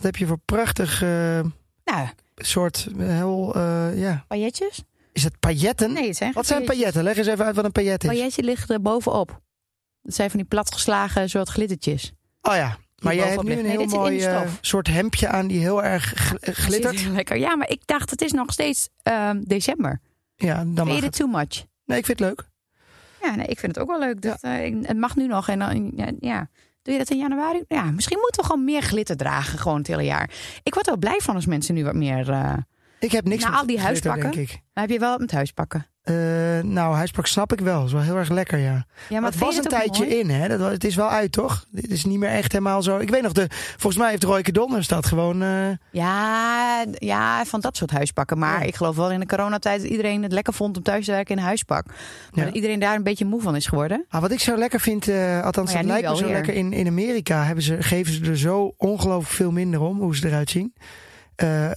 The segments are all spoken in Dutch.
Wat heb je voor prachtig Nou, soort eh, heel, eh, ja. pailletjes? Is het pailletten? Nee, het zijn Wat zijn pailletten? Leg eens even uit wat een paillet is. Pailletje ligt er bovenop. Dat zijn van die platgeslagen soort glittertjes. Oh ja, maar jij hebt nu een heel Nee, mooi eh, soort hemdje aan die heel erg gl- glittert. Lekker. Ja, maar ik dacht, het is nog steeds ehm, december. Ja, dan Vind mag je het. too much? Nee, ik vind het leuk. Ja, nee, ik vind het ook wel leuk. Dat, het mag nu nog. En dan, ja. Doe je dat in januari? Ja, misschien moeten we gewoon meer glitter dragen, gewoon het hele jaar. Ik word er wel blij van als mensen nu wat meer... eh, Ik heb niks Nou, met al die glitter, huispakken? denk ik. heb je wel met huispakken? Eh, nou, huispak snap ik wel. is wel heel erg lekker, ja. Ja, Maar het was een het tijdje mooi? in, hè? Dat, het is wel uit, toch? Dit is niet meer echt helemaal zo. Ik weet nog, de, volgens mij heeft Royke Donders dat gewoon... eh, Ja, ja, van dat soort huispakken. Maar Ja. ik geloof wel in de coronatijd dat iedereen het lekker vond om thuis te werken in een huispak. Maar Ja. dat iedereen daar een beetje moe van is geworden. Ah, wat ik zo lekker vind, eh, althans nu lijkt me zo weer. lekker. In, in Amerika hebben ze, geven ze er zo ongelooflijk veel minder om, hoe ze eruit zien.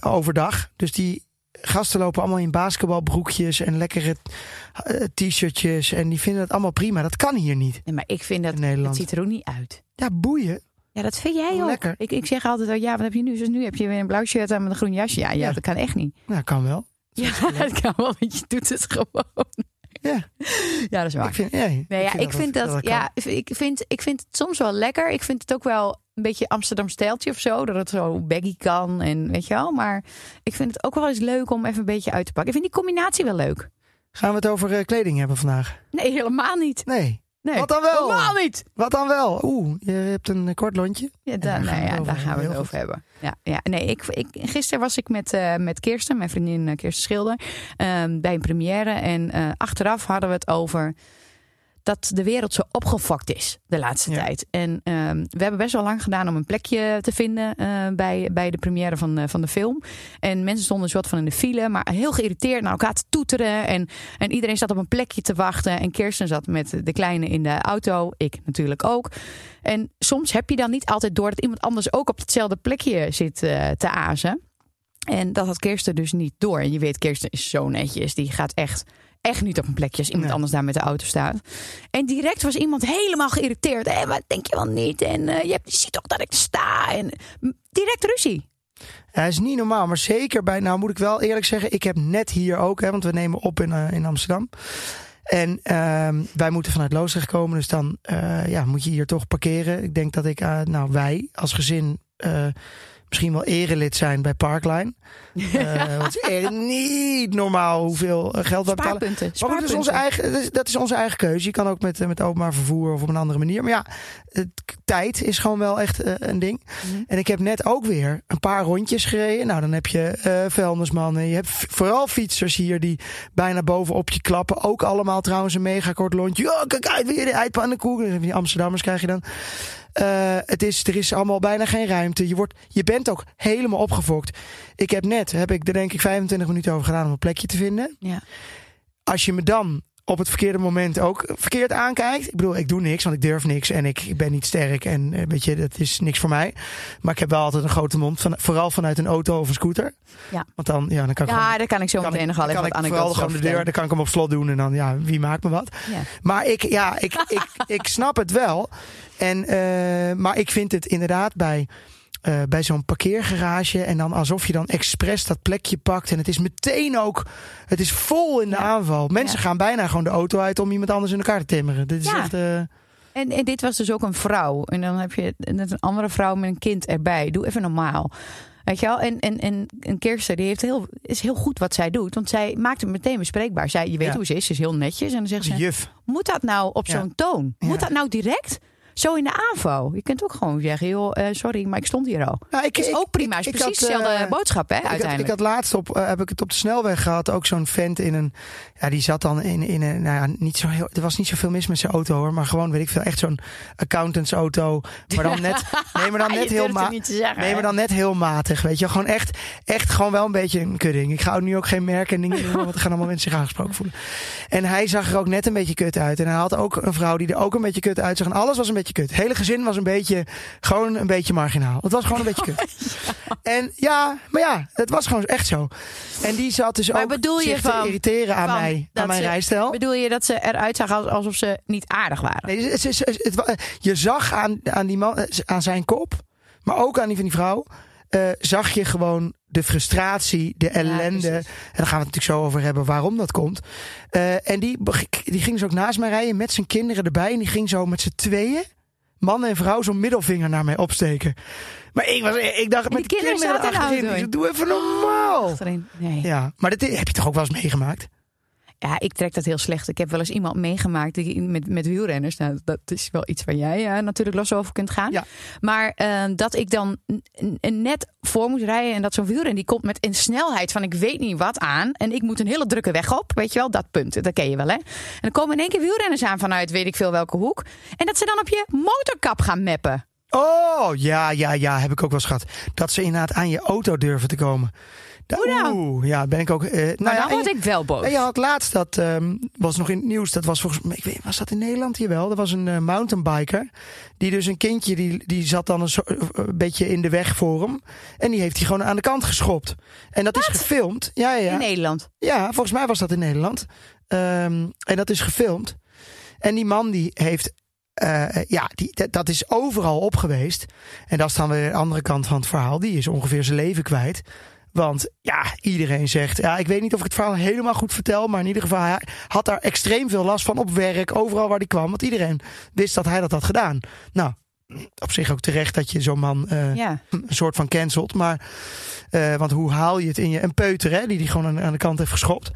Overdag. Dus die gasten lopen allemaal in basketbalbroekjes en lekkere eh, t-shirtjes. En die vinden het allemaal prima. Dat kan hier niet Nee, maar ik vind dat het ziet er ook niet uit. Ja, boeien. Ja, dat vind jij ook. Lekker. Ik, ik zeg altijd, oh, ja, wat heb je nu? Dus nu heb je weer een blauw shirt aan met een groen jasje. Ja, ja, Ja. dat kan echt niet. Nou, kan wel. Ja, dat kan wel, want je doet het gewoon. Ja, Ja, dat is waar. ik vind, ja, Nee, ja, ik vind dat, kan. ja, ik vind, ik vind het soms wel lekker. Ik vind het ook wel een beetje Amsterdam stijltje of zo. Dat het zo baggy kan en weet je wel. Maar ik vind het ook wel eens leuk om even een beetje uit te pakken. Ik vind die combinatie wel leuk. Gaan we het over eh, kleding hebben vandaag? Nee, helemaal niet. Nee. Nee, Wat dan wel? Helemaal niet. Wat dan wel? Oeh, je hebt een eh, kort lontje. Ja, daar daar, gaan nou we ja, het daar over gaan we hebben. het over hebben. Ja, ja, nee, ik, ik, gisteren was ik met, eh, met Kirsten, mijn vriendin Kirsten Schilder, ehm, bij een première. En achteraf hadden we het over dat de wereld zo opgefokt is de laatste Ja. tijd. En ehm, we hebben best wel lang gedaan om een plekje te vinden eh, bij, bij de première van, eh, van de film. En mensen stonden zo wat van in de file, maar heel geïrriteerd naar elkaar te toeteren. En, en iedereen zat op een plekje te wachten. En Kirsten zat met de kleine in de auto, ik natuurlijk ook. En soms heb je dan niet altijd door dat iemand anders ook op hetzelfde plekje zit eh, te azen. En dat had Kirsten dus niet door. En je weet, Kirsten is zo netjes. Die gaat echt, echt niet op een plekje als iemand Nee. anders daar met de auto staat. En direct was iemand helemaal geïrriteerd. Hé, wat denk je wel niet? En eh, je, hebt, je ziet toch dat ik sta? En direct ruzie. Ja, is niet normaal, maar zeker bij, nou moet ik wel eerlijk zeggen, ik heb net hier ook, hè, want we nemen op in, eh, in Amsterdam. En ehm, wij moeten vanuit Loosdrecht komen, dus dan eh, ja, moet je hier toch parkeren. Ik denk dat ik, eh, nou wij als gezin eh, misschien wel erelid zijn bij Parkline. Het is echt niet normaal hoeveel eh, geld we betalen. Spaarpunten. Maar goed, dat is, onze eigen, dat, is, dat is onze eigen keuze. Je kan ook met, eh, met openbaar vervoer of op een andere manier. Maar ja, het, tijd is gewoon wel echt eh, een ding. Mhm. En ik heb net ook weer een paar rondjes gereden. Nou, dan heb je eh vuilnismannen. Je hebt vooral fietsers hier die bijna bovenop je klappen. Ook allemaal trouwens een mega kort lontje. Oh, kijk uit, weer de eindpannenkoek. Die Amsterdammers krijg je dan. Eh, het is, er is allemaal bijna geen ruimte. Je, wordt, je bent ook helemaal opgefokt. Ik heb net, heb ik er denk ik 25 minuten over gedaan om een plekje te vinden. Ja. Als je me dan op het verkeerde moment ook verkeerd aankijkt. Ik bedoel, ik doe niks, want ik durf niks en ik, ben niet sterk en eh, weet je, dat is niks voor mij. Maar ik heb wel altijd een grote mond, van, vooral vanuit een auto of een scooter. Ja. Want dan, ja, dan kan ik gewoon- Ja, daar kan ik zo meteen nog wel even wat vooral gewoon de deur, dan kan ik hem op slot doen en dan, ja, wie maakt me wat? Ja. Maar ik, ja, ik, ik, ik snap het wel. En, eh, maar ik vind het inderdaad bij, eh, bij zo'n parkeergarage. En dan alsof je dan expres dat plekje pakt. En het is meteen ook. Het is vol in de Ja. aanval. Mensen Ja. gaan bijna gewoon de auto uit om iemand anders in elkaar te timmeren. Dit is Ja. echt. eh, En, en dit was dus ook een vrouw. En dan heb je net een andere vrouw met een kind erbij. Doe even normaal. Weet je wel? En, en, en, en Kirsten die heeft heel, is heel goed wat zij doet. Want zij maakt het meteen bespreekbaar. Zij, je weet Ja. hoe ze is. Ze is heel netjes. En dan zegt ze, juf. moet dat nou op Ja. zo'n toon? Ja. Moet dat nou direct? Zo in de AVO. Je kunt ook gewoon zeggen, joh, eh, sorry, maar ik stond hier al. Nou, ik, is ik- ook prima. Is ik- ik precies had, eh, dezelfde boodschap, hè, Ik had, ik uiteindelijk. had laatst op, eh, heb ik het op de snelweg gehad. Ook zo'n vent in een. Ja, die zat dan in, in een. Nou ja, niet zo heel. Er was niet zoveel mis met zijn auto hoor. Maar gewoon, weet ik veel. Echt zo'n accountantsauto. Maar dan net. Nee, maar dan net heel durft het ma- niet te zeggen, Nee, hè? maar dan net heel matig. Weet je, gewoon echt. Echt gewoon wel een beetje een kudding. Ik ga nu ook geen merken en dingen. Want er gaan allemaal mensen zich aangesproken voelen. En hij zag er ook net een beetje kut uit. En hij had ook een vrouw die er ook een beetje kut uitzag. En alles was een beetje kut. Het hele gezin was een beetje. Gewoon een beetje marginaal. Het was gewoon een beetje kut. En ja, maar ja, het was gewoon echt zo. En die zat dus Maar ook bedoel je zich van- te irriteren aan mij, aan mijn ze- rijstijl. Bedoel je dat ze eruit zagen als- alsof ze niet aardig waren? Nee, het, je zag aan, aan, die man, eh, aan zijn kop, maar ook aan die van die vrouw, eh, zag je gewoon de frustratie, de ellende. en daar gaan we het natuurlijk zo over hebben waarom dat komt. Eh, en die, die ging dus ook naast mij rijden met zijn kinderen erbij. En die ging zo met z'n tweeën, man en vrouw, zo'n middelvinger naar mij opsteken. Maar ik, was, ik dacht, met de kinderen kinderen zaten achterin. Ik doe even normaal. Achterin. Nee. Ja, maar dit heb je toch ook wel eens meegemaakt? Ja, ik trek dat heel slecht. Ik heb wel eens iemand meegemaakt die, met, met wielrenners. Nou, dat is wel iets waar jij eh, natuurlijk los over kunt gaan. Ja. Maar eh, dat ik dan net voor moet rijden en dat zo'n wielrenner die komt met een snelheid van ik weet niet wat aan. En ik moet een hele drukke weg op. Weet je wel, dat punt. Dat ken je wel hè. En dan komen in één keer wielrenners aan vanuit weet ik veel welke hoek. En dat ze dan op je motorkap gaan meppen. Oh, ja, ja, ja, heb ik ook wel eens gehad. Dat ze inderdaad aan je auto durven te komen. Da-? Oeh, ja, ben ik ook. eh, nou Maar ja, dan word ik wel boos. en je had laatst dat ehm, was nog in het nieuws. Dat was volgens mij, ik weet, was dat in Nederland hier wel? Er was een eh, mountainbiker die dus een kindje die die zat dan een, eh, een beetje in de weg voor hem en die heeft hij gewoon aan de kant geschopt. En dat is gefilmd. Ja, ja, In. Nederland. Ja, volgens mij was dat in Nederland. Ehm, en dat is gefilmd. En die man die heeft. ja, die, dat- dat is overal op geweest. En dat is dan weer de andere kant van het verhaal. Die is ongeveer zijn leven kwijt. Want ja, iedereen zegt. Ja, ik weet niet of ik het verhaal helemaal goed vertel. Maar in ieder geval, hij had daar extreem veel last van op werk. Overal waar hij kwam. Want iedereen wist dat hij dat had gedaan. Nou, op zich ook terecht dat je zo'n man eh, Ja. een soort van cancelt. Maar, eh, want hoe haal je het in je... Een peuter, hè, die die gewoon aan, aan de kant heeft geschopt.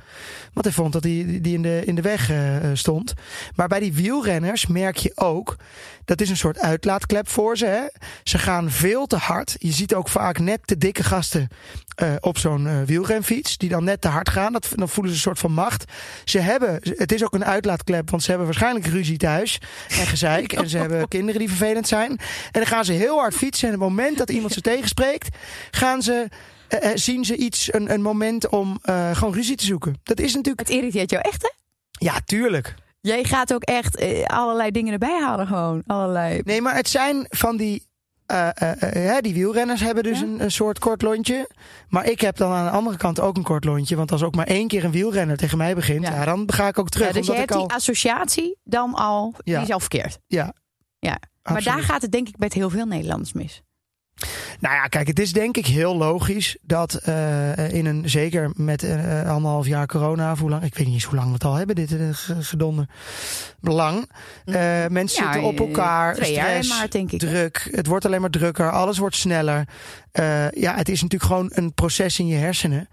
Want hij vond dat die, die in, de, in de weg eh, eh, stond. Maar bij die wielrenners merk je ook... Dat is een soort uitlaatklep voor ze. Hè? Ze gaan veel te hard. Je ziet ook vaak net de dikke gasten eh, op zo'n wielrenfiets. Die dan net te hard gaan. Dat, dan voelen ze een soort van macht. Ze hebben, het is ook een uitlaatklep. Want ze hebben waarschijnlijk ruzie thuis. En gezeik. en ze hebben kinderen die vervelend zijn. En dan gaan ze heel hard fietsen. En op het moment dat iemand ze tegenspreekt. Gaan ze... eh, eh, zien ze iets, een, een moment om eh, gewoon ruzie te zoeken. Dat is natuurlijk. Het irriteert jou echt hè? Ja, tuurlijk. Jij gaat ook echt allerlei dingen erbij halen gewoon. Allerlei... Nee, maar het zijn van die. die wielrenners hebben dus Ja. een, een soort kort lontje. Maar ik heb dan aan de andere kant ook een kort lontje. Want als ook maar één keer een wielrenner tegen mij begint, Ja. dan ga ik ook terug. Dus ik hebt al. die associatie dan al, die is al verkeerd. Ja, Ja. Maar absoluut. daar gaat het denk ik met heel veel Nederlanders mis. Nou ja, kijk, het is denk ik heel logisch dat eh, in een, zeker met eh, anderhalf jaar corona, of hoe lang, ik weet niet eens hoe lang we het al hebben, dit eh, ge- gedonder, lang. Eh, mensen Ja, zitten op eh, elkaar, stress, maar, denk ik. druk, het wordt alleen maar drukker, alles wordt sneller. Eh, ja, het is natuurlijk gewoon een proces in je hersenen,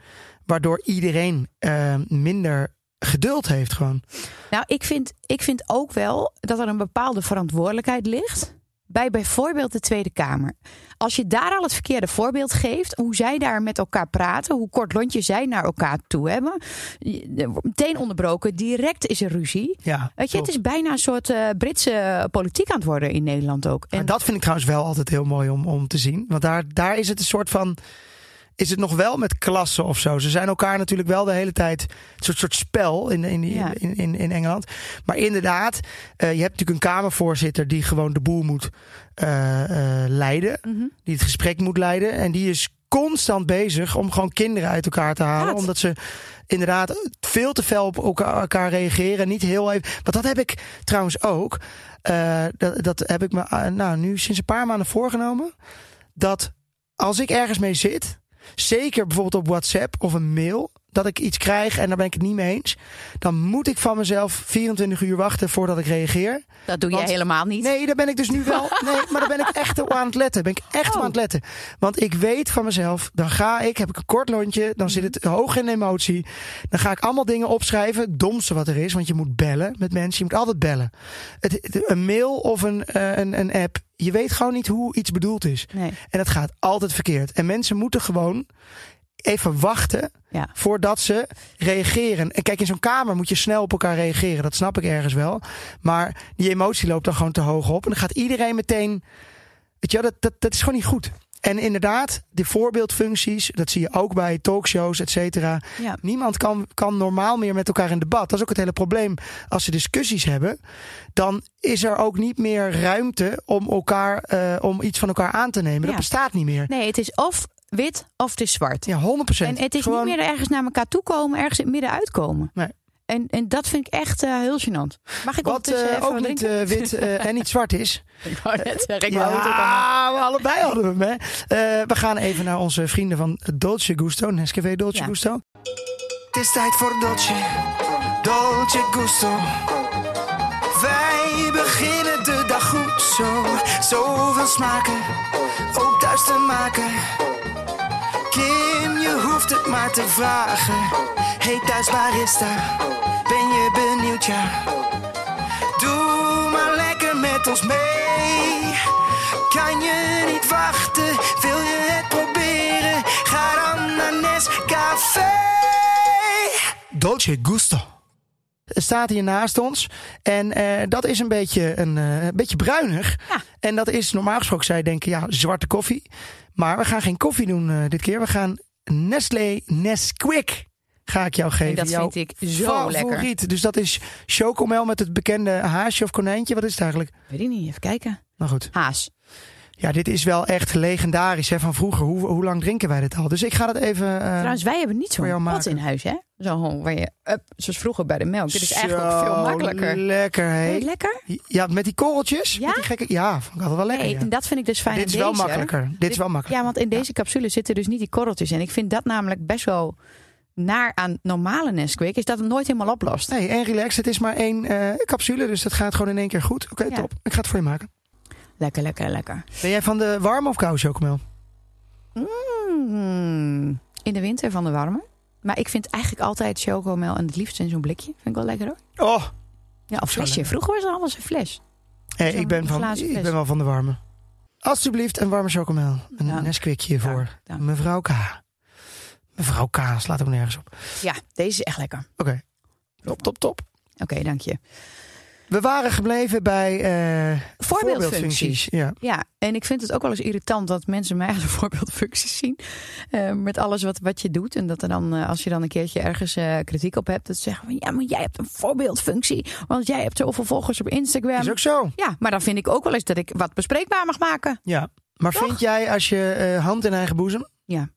waardoor iedereen eh, minder geduld heeft gewoon. Nou, ik vind, ik vind ook wel dat er een bepaalde verantwoordelijkheid ligt. Bij bijvoorbeeld de Tweede Kamer. Als je daar al het verkeerde voorbeeld geeft, hoe zij daar met elkaar praten, hoe kort lontje zij naar elkaar toe hebben. Meteen onderbroken, direct is er ruzie. Ja, Weet je, het is bijna een soort eh, Britse politiek aan het worden in Nederland ook. Maar En dat vind ik trouwens wel altijd heel mooi om, om te zien. Want daar, daar is het een soort van. Is het nog wel met klassen of zo? Ze zijn elkaar natuurlijk wel de hele tijd. Een soort, soort spel in, in, Ja. in, in, in Engeland. Maar inderdaad, eh, je hebt natuurlijk een Kamervoorzitter die gewoon de boel moet eh, eh, leiden. Mhm. Die het gesprek moet leiden. En die is constant bezig om gewoon kinderen uit elkaar te halen. Omdat ze inderdaad veel te fel op elkaar, elkaar reageren. Niet heel even. Want dat heb ik trouwens ook. Dat, dat heb ik me nou, nu sinds een paar maanden voorgenomen. Dat als ik ergens mee zit, zeker bijvoorbeeld op WhatsApp of een mail, dat ik iets krijg en daar ben ik het niet mee eens, dan moet ik van mezelf 24 uur wachten voordat ik reageer. Dat doe jij Want- helemaal niet. Nee, daar ben ik dus nu wel. Nee, maar daar ben ik echt op aan het letten. Ben ik echt op Oh. aan het letten. Want ik weet van mezelf, dan ga ik, heb ik een kort lontje, dan zit het hoog in emotie. Dan ga ik allemaal dingen opschrijven. Het domste wat er is, want je moet bellen met mensen. Je moet altijd bellen. Het, een mail of een, eh, een, een app. Je weet gewoon niet hoe iets bedoeld is. Nee. En het gaat altijd verkeerd. En mensen moeten gewoon even wachten Ja. voordat ze reageren. En kijk, in zo'n kamer moet je snel op elkaar reageren. Dat snap ik ergens wel. Maar die emotie loopt dan gewoon te hoog op. En dan gaat iedereen meteen. Weet je, dat, dat, dat is gewoon niet goed. En inderdaad, de voorbeeldfuncties, dat zie je ook bij talkshows, et cetera. Ja. Niemand kan, kan normaal meer met elkaar in debat. Dat is ook het hele probleem. Als ze discussies hebben, dan is er ook niet meer ruimte om, elkaar, eh, om iets van elkaar aan te nemen. Dat bestaat niet meer. Nee, het is of wit of het is zwart. Ja, 100%. En het is Gewoon- niet meer ergens naar elkaar toe komen, ergens in het midden uitkomen. Nee. En, en dat vind ik echt eh, heel gênant. Mag ik Wat eh, even ook wat niet eh, wit eh, en niet zwart is. Ik wou net zeggen, ik ja, wou het ook allemaal. we allebei hadden we hem. Hè. Eh, we gaan even naar onze vrienden van Dolce Gusto. Nescafé Dolce Ja. Gusto. Het is tijd voor Dolce, Dolce Gusto. Wij beginnen de dag goed zo. Zoveel smaken, ook thuis te maken. Kim, je hoeft het maar te vragen. Hey thuis barista, ben je benieuwd ja? Doe maar lekker met ons mee. Kan je niet wachten, wil je het proberen? Ga dan naar Nescafé. Dolce Gusto. Staat hier naast ons. En eh, dat is een beetje, een, eh, beetje bruinig. Ja. En dat is normaal gesproken, zij denken, ja, zwarte koffie. Maar we gaan geen koffie doen eh, dit keer. We gaan Nestlé Nesquik. Ga ik jou geven. dat Jouw vind ik zo lekker. favoriet. Dus dat is chocomel met het bekende haasje of konijntje. Wat is het eigenlijk? Weet ik niet, even kijken. Nou goed. Haas. Ja, dit is wel echt legendarisch hè, van vroeger. Hoe, hoe lang drinken wij dit al? Dus ik ga dat even... eh, Trouwens, wij hebben niet zo'n pot maken. in huis, hè? Waar je, up, zoals vroeger bij de melk. Dit is eigenlijk ook zo veel makkelijker. Lekker, het lekker? Ja, met die korreltjes? Ja? Met die gekke, ja, vond ik altijd wel lekker. Nee, ja. en dat vind ik dus fijn Dit is wel deze. makkelijker. Dit is wel makkelijker. Ja, want in deze capsule zitten dus niet die korreltjes in. Ik vind dat namelijk best wel naar aan normale Nesquik. Is dat het nooit helemaal oplost. Nee, en relax. Het is maar één eh, capsule, dus dat gaat gewoon in één keer goed. Oké, Ja. top. Ik ga het voor je maken. Lekker, lekker, lekker. Ben jij van de warme of koude chocomel? Mm, in de winter van de warme. Maar ik vind eigenlijk altijd chocomel en het liefst in zo'n blikje. Vind ik wel lekker hoor. Oh, Ja, of flesje. Vroeger was er alles een fles. hey, ik, ben van, ik ben wel van de warme. Alsjeblieft, een warme chocomel. Een Dank. Nesquik hiervoor. Mevrouw K. Mevrouw K. slaat ook nergens op. Ja, deze is echt lekker. Oké. Top, top, top. Oké, dank je. We waren gebleven bij eh Voorbeeldfuncties. Ja. Ja, en ik vind het ook wel eens irritant dat mensen mij als een voorbeeldfuncties zien. eh, met alles wat, wat je doet. En dat er dan, eh, als je dan een keertje ergens kritiek op hebt, dat ze zeggen van ja, maar jij hebt een voorbeeldfunctie. Want jij hebt zoveel volgers op Instagram. Is ook zo. Ja, maar dan vind ik ook wel eens dat ik wat bespreekbaar mag maken. Ja. Maar Toch? vind jij als je hand in eigen boezem? Ja.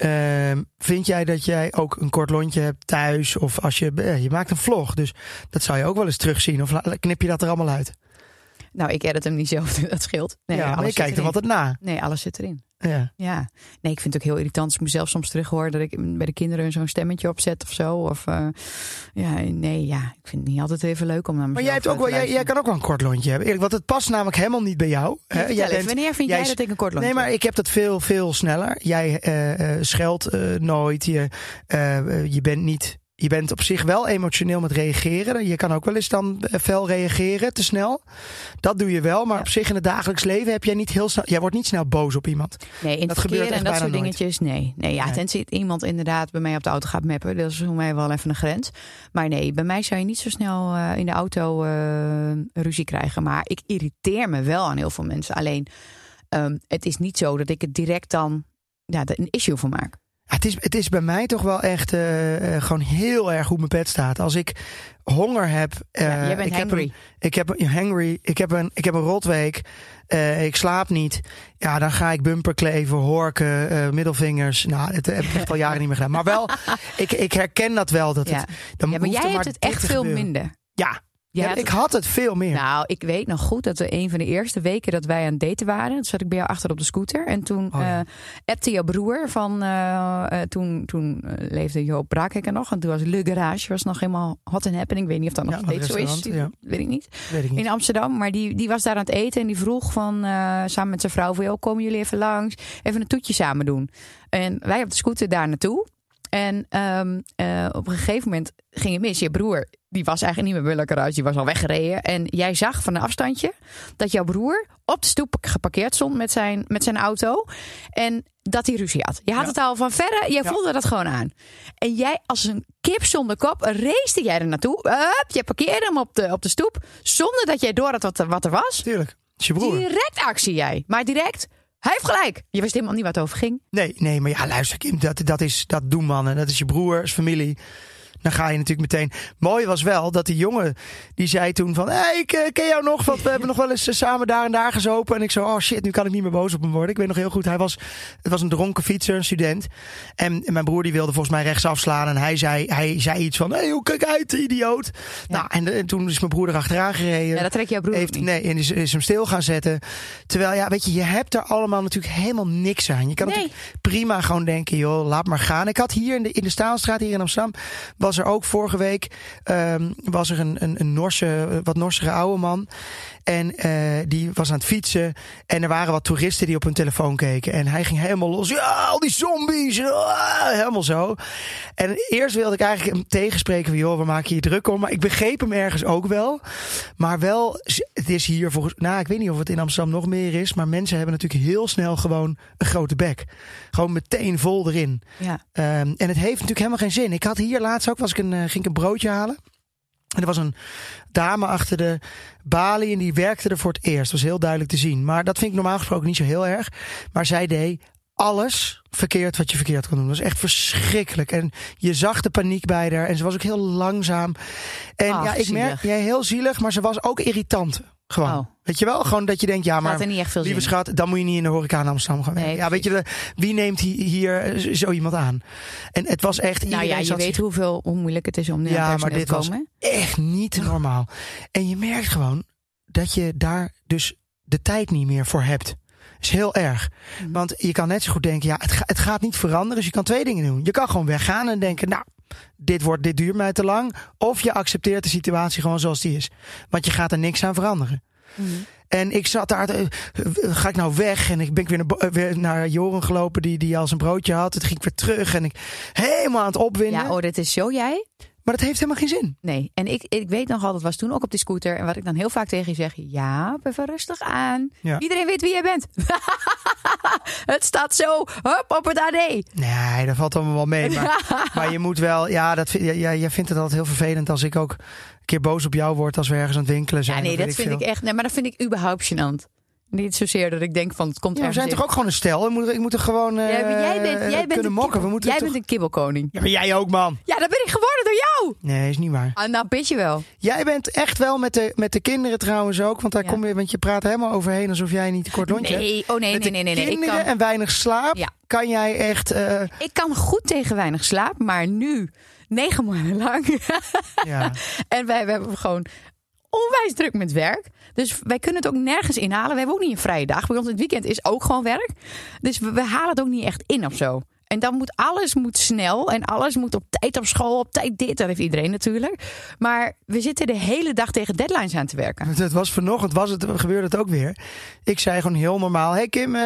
Ehm, vind jij dat jij ook een kort lontje hebt thuis? Of als je, eh, je maakt een vlog, dus dat zou je ook wel eens terugzien. Of knip je dat er allemaal uit? Nou, ik edit hem niet zelf, dat scheelt. Nee, ja, maar kijkt erin. altijd na. Nee, alles zit erin. Ja. Ja, nee, ik vind het ook heel irritant als ik mezelf soms terughoor dat ik bij de kinderen zo'n stemmetje opzet of zo. Of eh, ja, nee, ja, ik vind het niet altijd even leuk om naar mezelf Maar jij, hebt ook wel, jij, kan ook wel een kort lontje hebben. Eerlijk, want het past namelijk helemaal niet bij jou. hè. Jij bent- wanneer vind jij dat ik een kort lontje Nee, maar ik heb dat veel, veel sneller. Jij eh, scheldt nooit. Je, je bent niet. Je bent op zich wel emotioneel met reageren. Je kan ook wel eens dan eh, fel reageren, te snel. Dat doe je wel. Maar Ja. op zich in het dagelijks leven heb jij niet heel snel. Jij wordt niet snel boos op iemand. Nee, in het dat gebeurt en dat soort nooit. dingetjes, nee. Nee, ja, Nee. tenzij iemand inderdaad bij mij op de auto gaat mappen. Dat is voor mij wel even een grens. Maar nee, bij mij zou je niet zo snel eh, in de auto eh, ruzie krijgen. Maar ik irriteer me wel aan heel veel mensen. Alleen, ehm, het is niet zo dat ik het direct dan ja, een issue van maak. Ja, Het is, het is bij mij toch wel echt eh, eh, gewoon heel erg hoe mijn pet staat. Als ik honger heb. ja, jij bent ik heb een- ik heb een hangry. Ik heb een, ik heb een rotweek. ik slaap niet. Ja, dan ga ik bumper kleven, horken, middelvingers. Nou, dat heb ik echt al jaren niet meer gedaan. Maar wel, ik, ik herken dat wel. Dat Ja. het, dan ja, maar jij hebt het echt veel gebeuren. minder. Ja, Ja, ik had het veel meer. Nou, ik weet nog goed dat we een van de eerste weken dat wij aan het daten waren, toen zat ik bij jou achter op de scooter. En toen Oh, ja. eh appte jouw broer van, eh, eh, toen, toen leefde Joop Braakhekker nog. En toen was Le Garage was nog helemaal hot and happening. Ik weet niet of dat nog steeds zo is. Weet ik niet. Weet ik niet. In Amsterdam. Maar die, die was daar aan het eten en die vroeg van, samen met zijn vrouw van, joh, komen jullie even langs, even een toetje samen doen. En wij op de scooter daar naartoe. En ehm, eh, op een gegeven moment ging het mis. Je broer, die was eigenlijk niet meer bij Le Garage, die was al weggereden. En jij zag van een afstandje dat jouw broer op de stoep geparkeerd stond met zijn, met zijn auto. En dat hij ruzie had. Je had Ja. het al van verre, jij Ja. voelde dat gewoon aan. En jij als een kip zonder kop race jij er naartoe. Hup, je parkeerde hem op de, op de stoep. Zonder dat jij door had wat er, wat er was. Tuurlijk. Is je broer. Direct actie jij. Maar direct, hij heeft gelijk. Je wist helemaal niet wat het over ging. Nee, nee, maar ja, luister, Kim, dat, dat, is, dat doen mannen. Dat is je broer, is familie. Dan ga je natuurlijk meteen. Mooi was wel dat die jongen die zei toen van, hey, ik eh, ken jou nog, want we hebben nog wel eens eh, samen daar en daar gezopen. En ik zo, oh shit, nu kan ik niet meer boos op hem worden. Ik weet nog heel goed, hij was, het was een dronken fietser, een student. En mijn broer die wilde volgens mij rechts afslaan en hij zei, hij zei iets van, hey, hoe kijk uit, idioot. Nou, en, en toen is mijn broer erachteraan gereden. Ja, dat trek jouw broer heeft, niet. Nee, en is, is hem stil gaan zetten. Terwijl, ja, weet je, je hebt er allemaal natuurlijk helemaal niks aan. Je kan Nee. natuurlijk prima gewoon denken, joh, laat maar gaan. Ik had hier in de, in de Staalstraat, hier in Amsterdam, was er ook vorige week, ehm, was er een, een, een Norse, wat Norsere oude man. En eh, die was aan het fietsen. En er waren wat toeristen die op hun telefoon keken. En hij ging helemaal los. Ja, al die zombies. Ah, helemaal zo. En eerst wilde ik eigenlijk hem tegenspreken van... joh, we maken hier druk om. Maar ik begreep hem ergens ook wel. Maar wel, het is hier volgens... Nou, ik weet niet of het in Amsterdam nog meer is. Maar mensen hebben natuurlijk heel snel gewoon een grote bek. Gewoon meteen vol erin. Ja. Ehm, en het heeft natuurlijk helemaal geen zin. Ik had hier laatst ook, was ik een, eh, ging ik een broodje halen. En er was een dame achter de balie en die werkte er voor het eerst. Dat was heel duidelijk te zien. Maar dat vind ik normaal gesproken niet zo heel erg. Maar zij deed alles verkeerd wat je verkeerd kon doen. Dat was echt verschrikkelijk. En je zag de paniek bij haar. En ze was ook heel langzaam. En Ach, ja, ik merk, jij heel zielig, maar ze was ook irritant. Gewoon. Oh. Weet je wel? Gewoon dat je denkt, ja, maar Gaat er niet echt veel lieve schat, dan moet je niet in de horeca in Amsterdam gaan werken. Nee, ja, weet je, wie neemt hi- hier eh, zo iemand aan? En het was echt... Nou ja, je zat weet hoeveel, hoe moeilijk het is om nu Ja, maar dit te was komen. echt niet normaal. En je merkt gewoon dat je daar dus de tijd niet meer voor hebt. Dat is heel erg. Mhm. Want je kan net zo goed denken, ja, het, ga- het gaat niet veranderen. Dus je kan twee dingen doen. Je kan gewoon weggaan en denken, nou, dit, wordt, dit duurt mij te lang. Of je accepteert de situatie gewoon zoals die is. Want je gaat er niks aan veranderen. Mhm. En ik zat daar, eh, ga ik nou weg? En ik ben weer naar, eh, weer naar Joren gelopen, die, die al zijn broodje had. Toen ging ik weer terug en ik helemaal aan het opwinden. Ja, oh, dat is zo jij. Maar dat heeft helemaal geen zin. Nee, en ik, ik weet nog al, dat was toen ook op die scooter. En wat ik dan heel vaak tegen je zeg, ja, even rustig aan. Ja. Iedereen weet wie jij bent. het staat zo, hop, op het AD. Nee, dat valt allemaal wel mee. Maar, maar je moet wel, ja, dat, ja, jij vindt het altijd heel vervelend als ik ook keer boos op jou word als we ergens aan het winkelen zijn. Ja, nee, dat vind veel. ik echt, nee, maar dat vind ik überhaupt gênant. Niet zozeer dat ik denk van, het komt Ja, we zijn in. toch ook gewoon een stel? Ik moet, ik moet er gewoon eh, Ja, maar jij bent, jij bent mokken. We moeten jij toch... bent een kibbelkoning. Ja, maar jij ook, man. Ja, dat ben ik geworden door jou. Nee, is niet waar. Ah, nou, je wel. Jij bent echt wel met de, met de kinderen trouwens ook. Want daar Ja. kom je, want je praat helemaal overheen alsof jij niet een kort lontje hebt. Nee, oh nee, Met nee, nee, nee. de nee. Ik kinderen kan, en weinig slaap Ja. kan jij echt... eh, ik kan goed tegen weinig slaap, maar nu, negen maanden lang. ja. En wij, wij hebben gewoon onwijs druk met werk. Dus wij kunnen het ook nergens inhalen. We hebben ook niet een vrije dag. Bij ons het weekend is ook gewoon werk. Dus we, we halen het ook niet echt in of zo. En dan moet alles moet snel en alles moet op tijd op school, op tijd dit. Dat heeft iedereen natuurlijk. Maar we zitten de hele dag tegen deadlines aan te werken. Het was vanochtend, was het, gebeurde het ook weer. Ik zei gewoon heel normaal: Hey Kim, eh,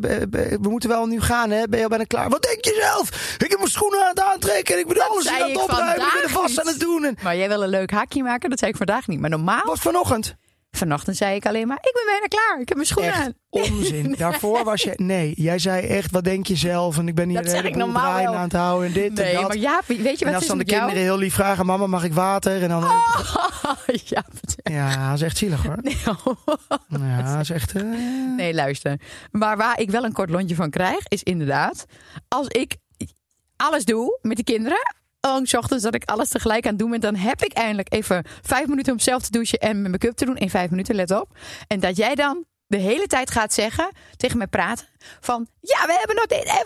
b- we moeten wel nu gaan, hè? Ben je al bijna klaar? Wat denk je zelf? Ik heb mijn schoenen aan het aantrekken en ik ben alles aan het opruimen. Ik ben vast aan het doen. En... Maar jij wil een leuk haakje maken, dat zei ik vandaag niet. Maar normaal, Wat vanochtend? Vanochtend zei ik alleen maar, ik ben bijna klaar. Ik heb mijn schoenen Echt aan. onzin. Daarvoor was je. Nee, jij zei echt: wat denk je zelf? En ik ben hier Dat de hele wel. aan het houden en dit en Nee, dat. maar ja, weet je wat als dan de jou? kinderen heel lief vragen: Mama, mag ik water? En dan. ja, Ja, dat is echt zielig hoor. Ja, dat is echt. eh, Nee, luister. Maar waar ik wel een kort lontje van krijg, is inderdaad... als ik alles doe met die kinderen... Oh, ochtends dat ik alles tegelijk aan het doen ben... dan heb ik eindelijk even vijf minuten om zelf te douchen... en mijn make-up te doen in vijf minuten, let op. En dat jij dan de hele tijd gaat zeggen, tegen mij praten... van ja, we hebben nog dit...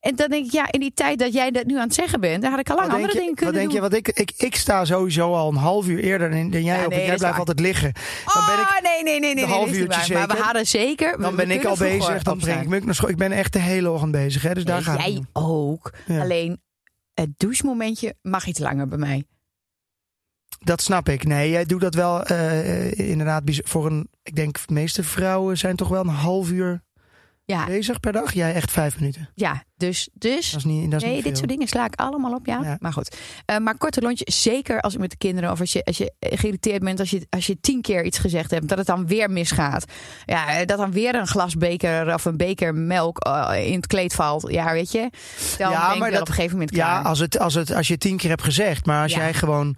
En dan denk ik, ja, in die tijd dat jij dat nu aan het zeggen bent, daar had ik al lang Wat denk andere je, dingen wat kunnen denk je? doen. Want ik, ik, ik sta sowieso al een half uur eerder dan, dan jij Ja, op. nee, jij blijft altijd liggen. Dan ben ik, Oh, nee, nee, nee, nee, een half uurtje. Maar we hadden zeker. dan ben ik al bezig. Dan breng ik naar school. Ik ben echt de hele ochtend bezig. Hè, dus daar Nee, gaat het jij ook. Ja. Alleen het douchemomentje mag iets langer bij mij. Dat snap ik. Nee, jij doet dat wel eh, inderdaad bijz- voor een... Ik denk de meeste vrouwen zijn toch wel een half uur Ja, bezig per dag. Jij echt vijf minuten. ja dus, dus Dat is niet, dat is nee, niet dit soort dingen sla ik allemaal op, ja. Ja. Maar goed. Eh, maar korte lontje, zeker als ik met de kinderen... of als je, als je geïrriteerd bent, als je, als je tien keer iets gezegd hebt... dat het dan weer misgaat. Ja, eh, dat dan weer een glas beker of een beker melk eh, in het kleed valt. Ja, weet je. Dan Ja, maar dat- op een gegeven moment Ja, klaar. als, het, als, het, als je tien keer hebt gezegd. Maar als Ja. jij gewoon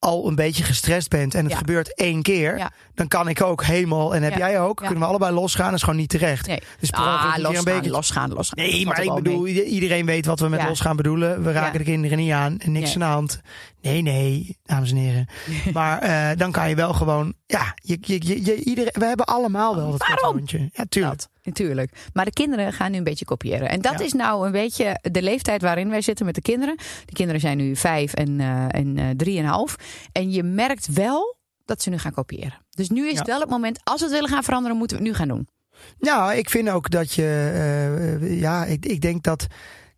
al een beetje gestrest bent en het Ja. gebeurt één keer, Ja. dan kan ik ook helemaal en heb Ja. jij ook. Kunnen we allebei losgaan? Dat is gewoon niet terecht. Nee. Dus Ah, een keer een losgaan, bekertje- losgaan, losgaan. Nee, maar ik bedoel, mee. iedereen weet wat we met losgaan bedoelen. We raken de kinderen niet aan en niks aan de hand. Nee, nee, dames en heren. maar eh, dan kan je wel gewoon, ja, je, je, je, iedereen, we hebben allemaal wel dat Waarom? kartoontje. Ja, tuurlijk. Natuurlijk. Maar de kinderen gaan nu een beetje kopiëren. En dat Ja. is nou een beetje de leeftijd waarin wij zitten met de kinderen. De kinderen zijn nu vijf en, eh en eh, drieënhalf. En je merkt wel dat ze nu gaan kopiëren. Dus nu is Ja. het wel het moment, als we het willen gaan veranderen, moeten we het nu gaan doen. Nou, ik vind ook dat je, ja, ik, ik denk dat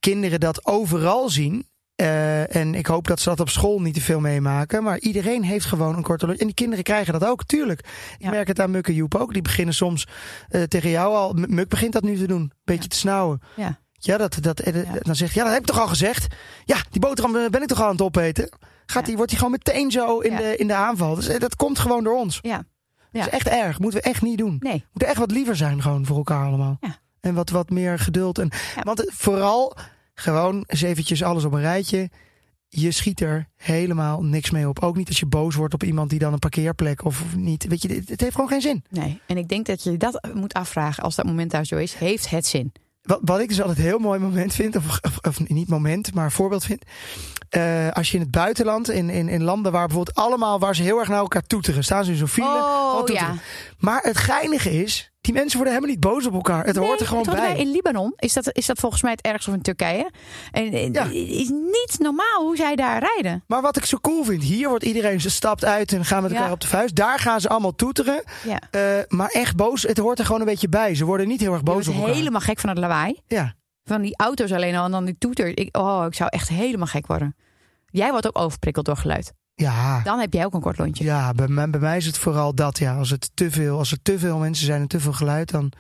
kinderen dat overal zien. Eh, en ik hoop dat ze dat op school niet te veel meemaken. Maar iedereen heeft gewoon een korte lunch. En die kinderen krijgen dat ook, tuurlijk. Ik Ja. merk het aan Muk en Joep ook. Die beginnen soms eh, tegen jou al. Muk begint dat nu te doen. Beetje Ja. te snauwen. Ja. Ja, dat, dat, eh, Ja. dan zegt ja, dat heb ik toch al gezegd. Ja, die boterham ben ik toch al aan het opeten. Gaat die, wordt hij gewoon meteen zo in, de, in de aanval. Dus dat komt gewoon door ons. Ja. Dat is echt erg. Moeten we echt niet doen. Nee. We moeten echt wat liever zijn gewoon voor elkaar allemaal. Ja. En wat, wat meer geduld. En. Want vooral gewoon eens eventjes alles op een rijtje. Je schiet er helemaal niks mee op. Ook niet als je boos wordt op iemand die dan een parkeerplek of niet. Weet je, het, heeft gewoon geen zin. Nee. En ik denk dat je dat moet afvragen als dat moment daar zo is. Heeft het zin? Wat, wat ik dus altijd een heel mooi moment vind, of, of, of niet moment, maar voorbeeld vind. Eh, als je in het buitenland, in, in, in landen waar bijvoorbeeld allemaal, waar ze heel erg naar elkaar toeteren, staan ze in zo'n file. Oh ja. Maar het geinige is, die mensen worden helemaal niet boos op elkaar. Het hoort er gewoon bij. In Libanon is dat, is dat volgens mij het ergste of in Turkije. En Ja. is niet normaal hoe zij daar rijden. Maar wat ik zo cool vind, hier wordt iedereen, ze stapt uit en gaan met elkaar Ja. op de vuist. Daar gaan ze allemaal toeteren. Ja. Eh, maar echt boos, het hoort er gewoon een beetje bij. Ze worden niet heel erg boos op elkaar. helemaal gek van het lawaai. Ja. Van die auto's alleen al en dan die toeter. Ik, oh, ik zou echt helemaal gek worden. Jij wordt ook overprikkeld door geluid. Ja. Dan heb jij ook een kort lontje. Ja, bij mij, bij mij is het vooral dat. Ja, als, het te veel, als er te veel mensen zijn en te veel geluid, dan,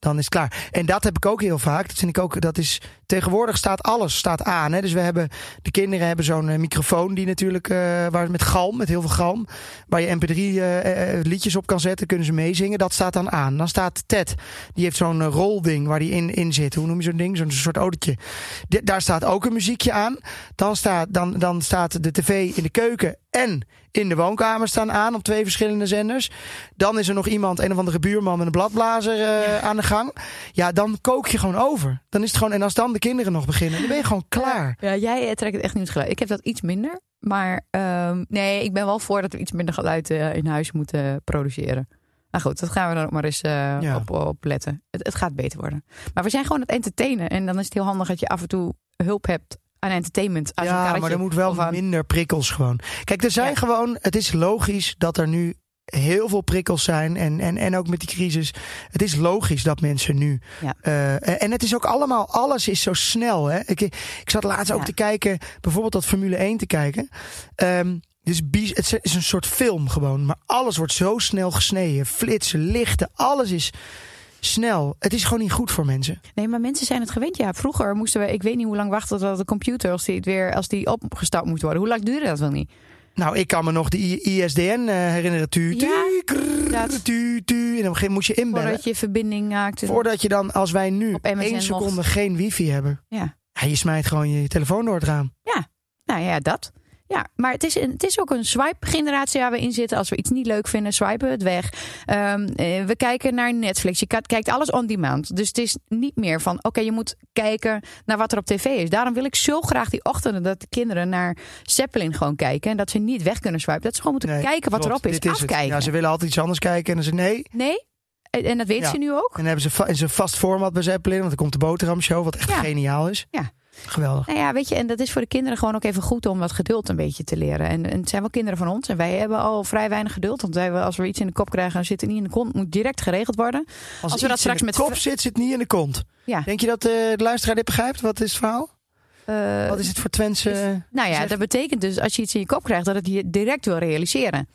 dan is het klaar. En dat heb ik ook heel vaak. Dat vind ik ook, dat is, tegenwoordig staat alles staat aan. Hè? Dus we hebben, de kinderen hebben zo'n eh, microfoon die natuurlijk, eh, waar, met galm, met heel veel galm. Waar je mp3 eh, liedjes op kan zetten, kunnen ze meezingen. Dat staat dan aan. Dan staat Ted, die heeft zo'n rolding waar die in, in zit. Hoe noem je zo'n ding? Zo'n soort autootje. Daar staat ook een muziekje aan. Dan staat, dan, dan staat de tv in de keuken en in de woonkamer staan aan op twee verschillende zenders. Dan is er nog iemand, een of andere buurman met een bladblazer eh, aan de gang. Ja, dan kook je gewoon over. Dan is het gewoon, en als dan de kinderen nog beginnen, dan ben je gewoon klaar. Ja, jij eh, trekt het echt niet geluid. Ik heb dat iets minder. Maar ehm, nee, ik ben wel voor dat we iets minder geluid eh, in huis moeten produceren. Nou goed, dat gaan we dan ook maar eens Ja. op, op letten. Het, het gaat beter worden. Maar we zijn gewoon aan het entertainen. En dan is het heel handig dat je af en toe hulp hebt aan entertainment. Ja, maar er moet wel aan- minder prikkels gewoon. Kijk, er zijn Ja. gewoon, het is logisch dat er nu heel veel prikkels zijn. En, en, en ook met die crisis. Het is logisch dat mensen nu. Ja. eh, en het is ook allemaal, alles is zo snel. Hè? Ik, ik zat laatst ook te kijken, bijvoorbeeld dat Formule 1 te kijken. Dus het is een soort film gewoon. Maar alles wordt zo snel gesneden. Flitsen, lichten, alles is snel. Het is gewoon niet goed voor mensen. Nee, maar mensen zijn het gewend. Ja, vroeger moesten we, ik weet niet hoe lang wachten tot de computer, als die, het weer, als die opgestart moet worden. Hoe lang duurde dat wel niet? Nou, ik kan me nog de ISDN eh, herinneren. Tu, tu, Ja, krrr, inderdaad. tu, tu. En op een gegeven moment moest je inbellen. Voordat je verbinding maakte. Voordat je dan, als wij nu één seconde mocht. geen wifi hebben. Ja. Ja, je smijt gewoon je telefoon door het raam. Nou ja, dat. Ja, maar het is, een, het is ook een swipe-generatie waar we in zitten. Als we iets niet leuk vinden, swipen we het weg. Ehm, eh, we kijken naar Netflix. Je kijkt alles on demand. Dus het is niet meer van, oké, je moet kijken naar wat er op tv is. Daarom wil ik zo graag die ochtenden dat de kinderen naar Zeppelin gewoon kijken. En dat ze niet weg kunnen swipen. Dat ze gewoon moeten Nee, kijken wat erop is. dit het. Afkijken. Ja, ze willen altijd iets anders kijken. En dan zeggen nee. Nee, En, dat weet Ja. ze nu ook. En hebben ze in zijn vast format bij Zeppelin, want er komt de boterhamshow, wat echt Ja. geniaal is. Ja. Geweldig. Nou ja, weet je, en dat is voor de kinderen gewoon ook even goed om wat geduld een beetje te leren. En, en het zijn wel kinderen van ons en wij hebben al vrij weinig geduld. Want wij, als we iets in de kop krijgen en zit het niet in de kont, moet direct geregeld worden. Als, we dat straks in met de kop zit, zit niet in de kont. Ja. Denk je dat eh, de luisteraar dit begrijpt? Wat is het verhaal? Eh, Wat is het voor Twentse... nou ja, dat betekent dus als je iets in je kop krijgt, dat het je direct wil realiseren.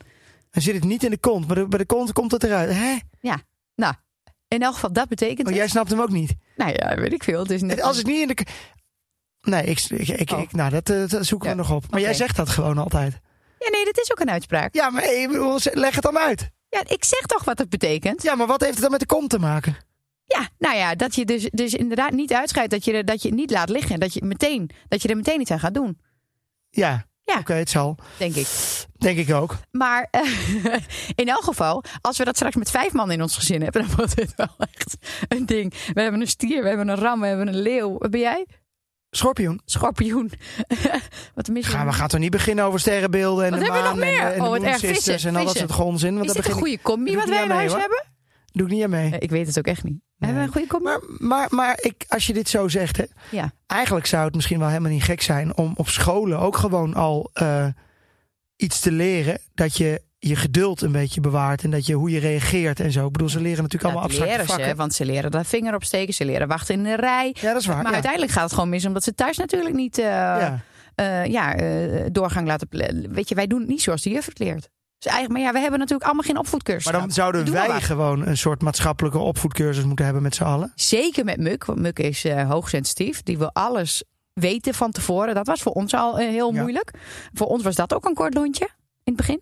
Dan zit het niet in de kont, maar de- bij de kont komt het eruit. Hè? Nou, in elk geval, dat betekent. Oh, jij snapt hem ook niet. Nou ja, weet ik veel. Het is net Als het niet in de... Nee, ik, ik, ik, Oh. ik- nou, dat, eh, dat zoeken we nog op. Maar jij zegt dat gewoon altijd. Ja, nee, dat is ook een uitspraak. Ja, maar bedoel, leg het dan uit. Ja, ik zeg toch wat het betekent. Ja, maar wat heeft het dan met de kont te maken? Ja, nou ja, dat je dus, dus inderdaad niet uitscheidt dat je, dat je het niet laat liggen. Dat je, meteen, dat je er meteen iets aan gaat doen, Ja, Ja. oké, het zal. denk ik. Denk ik ook. Maar eh, in elk geval, als we dat straks met vijf man in ons gezin hebben, dan wordt het wel echt een ding. We hebben een stier, we hebben een ram, we hebben een leeuw. Wat ben jij? Schorpioen. Schorpioen. Wat mis je? Gaan we gaan toch niet beginnen over sterrenbeelden en Wat de hebben maan nog en, meer? en Oh, de Moon Sisters vissen, en al dat soort onzin. Want Is dit een goede combi wat wij in huis hoor. hebben? doe ik niet aan mee. Nee, ik weet het ook echt niet. Hebben we een goede combi? Maar, maar, maar ik, als je dit zo zegt, hè, Ja. eigenlijk zou het misschien wel helemaal niet gek zijn om op scholen ook gewoon al eh, iets te leren. Dat je je geduld een beetje bewaart en dat je hoe je reageert en zo. Ik bedoel, ze leren natuurlijk allemaal abstracte leren vakken. ze, want ze leren daar vinger op steken, ze leren wachten in de rij. Ja, dat is waar. Maar ja. uiteindelijk gaat het gewoon mis omdat ze thuis natuurlijk niet eh, ja. eh, ja, eh, doorgang laten. Weet je, wij doen het niet zoals de juf het leert. Dus eigenlijk, maar ja, we hebben natuurlijk allemaal geen opvoedcursus. Maar dan zouden wij gewoon een soort maatschappelijke opvoedcursus moeten hebben met z'n allen. Zeker met Muk, want Muk is hoogsensitief. Die wil alles weten van tevoren. Dat was voor ons al heel moeilijk. Voor ons was dat ook een kort lontje in het begin.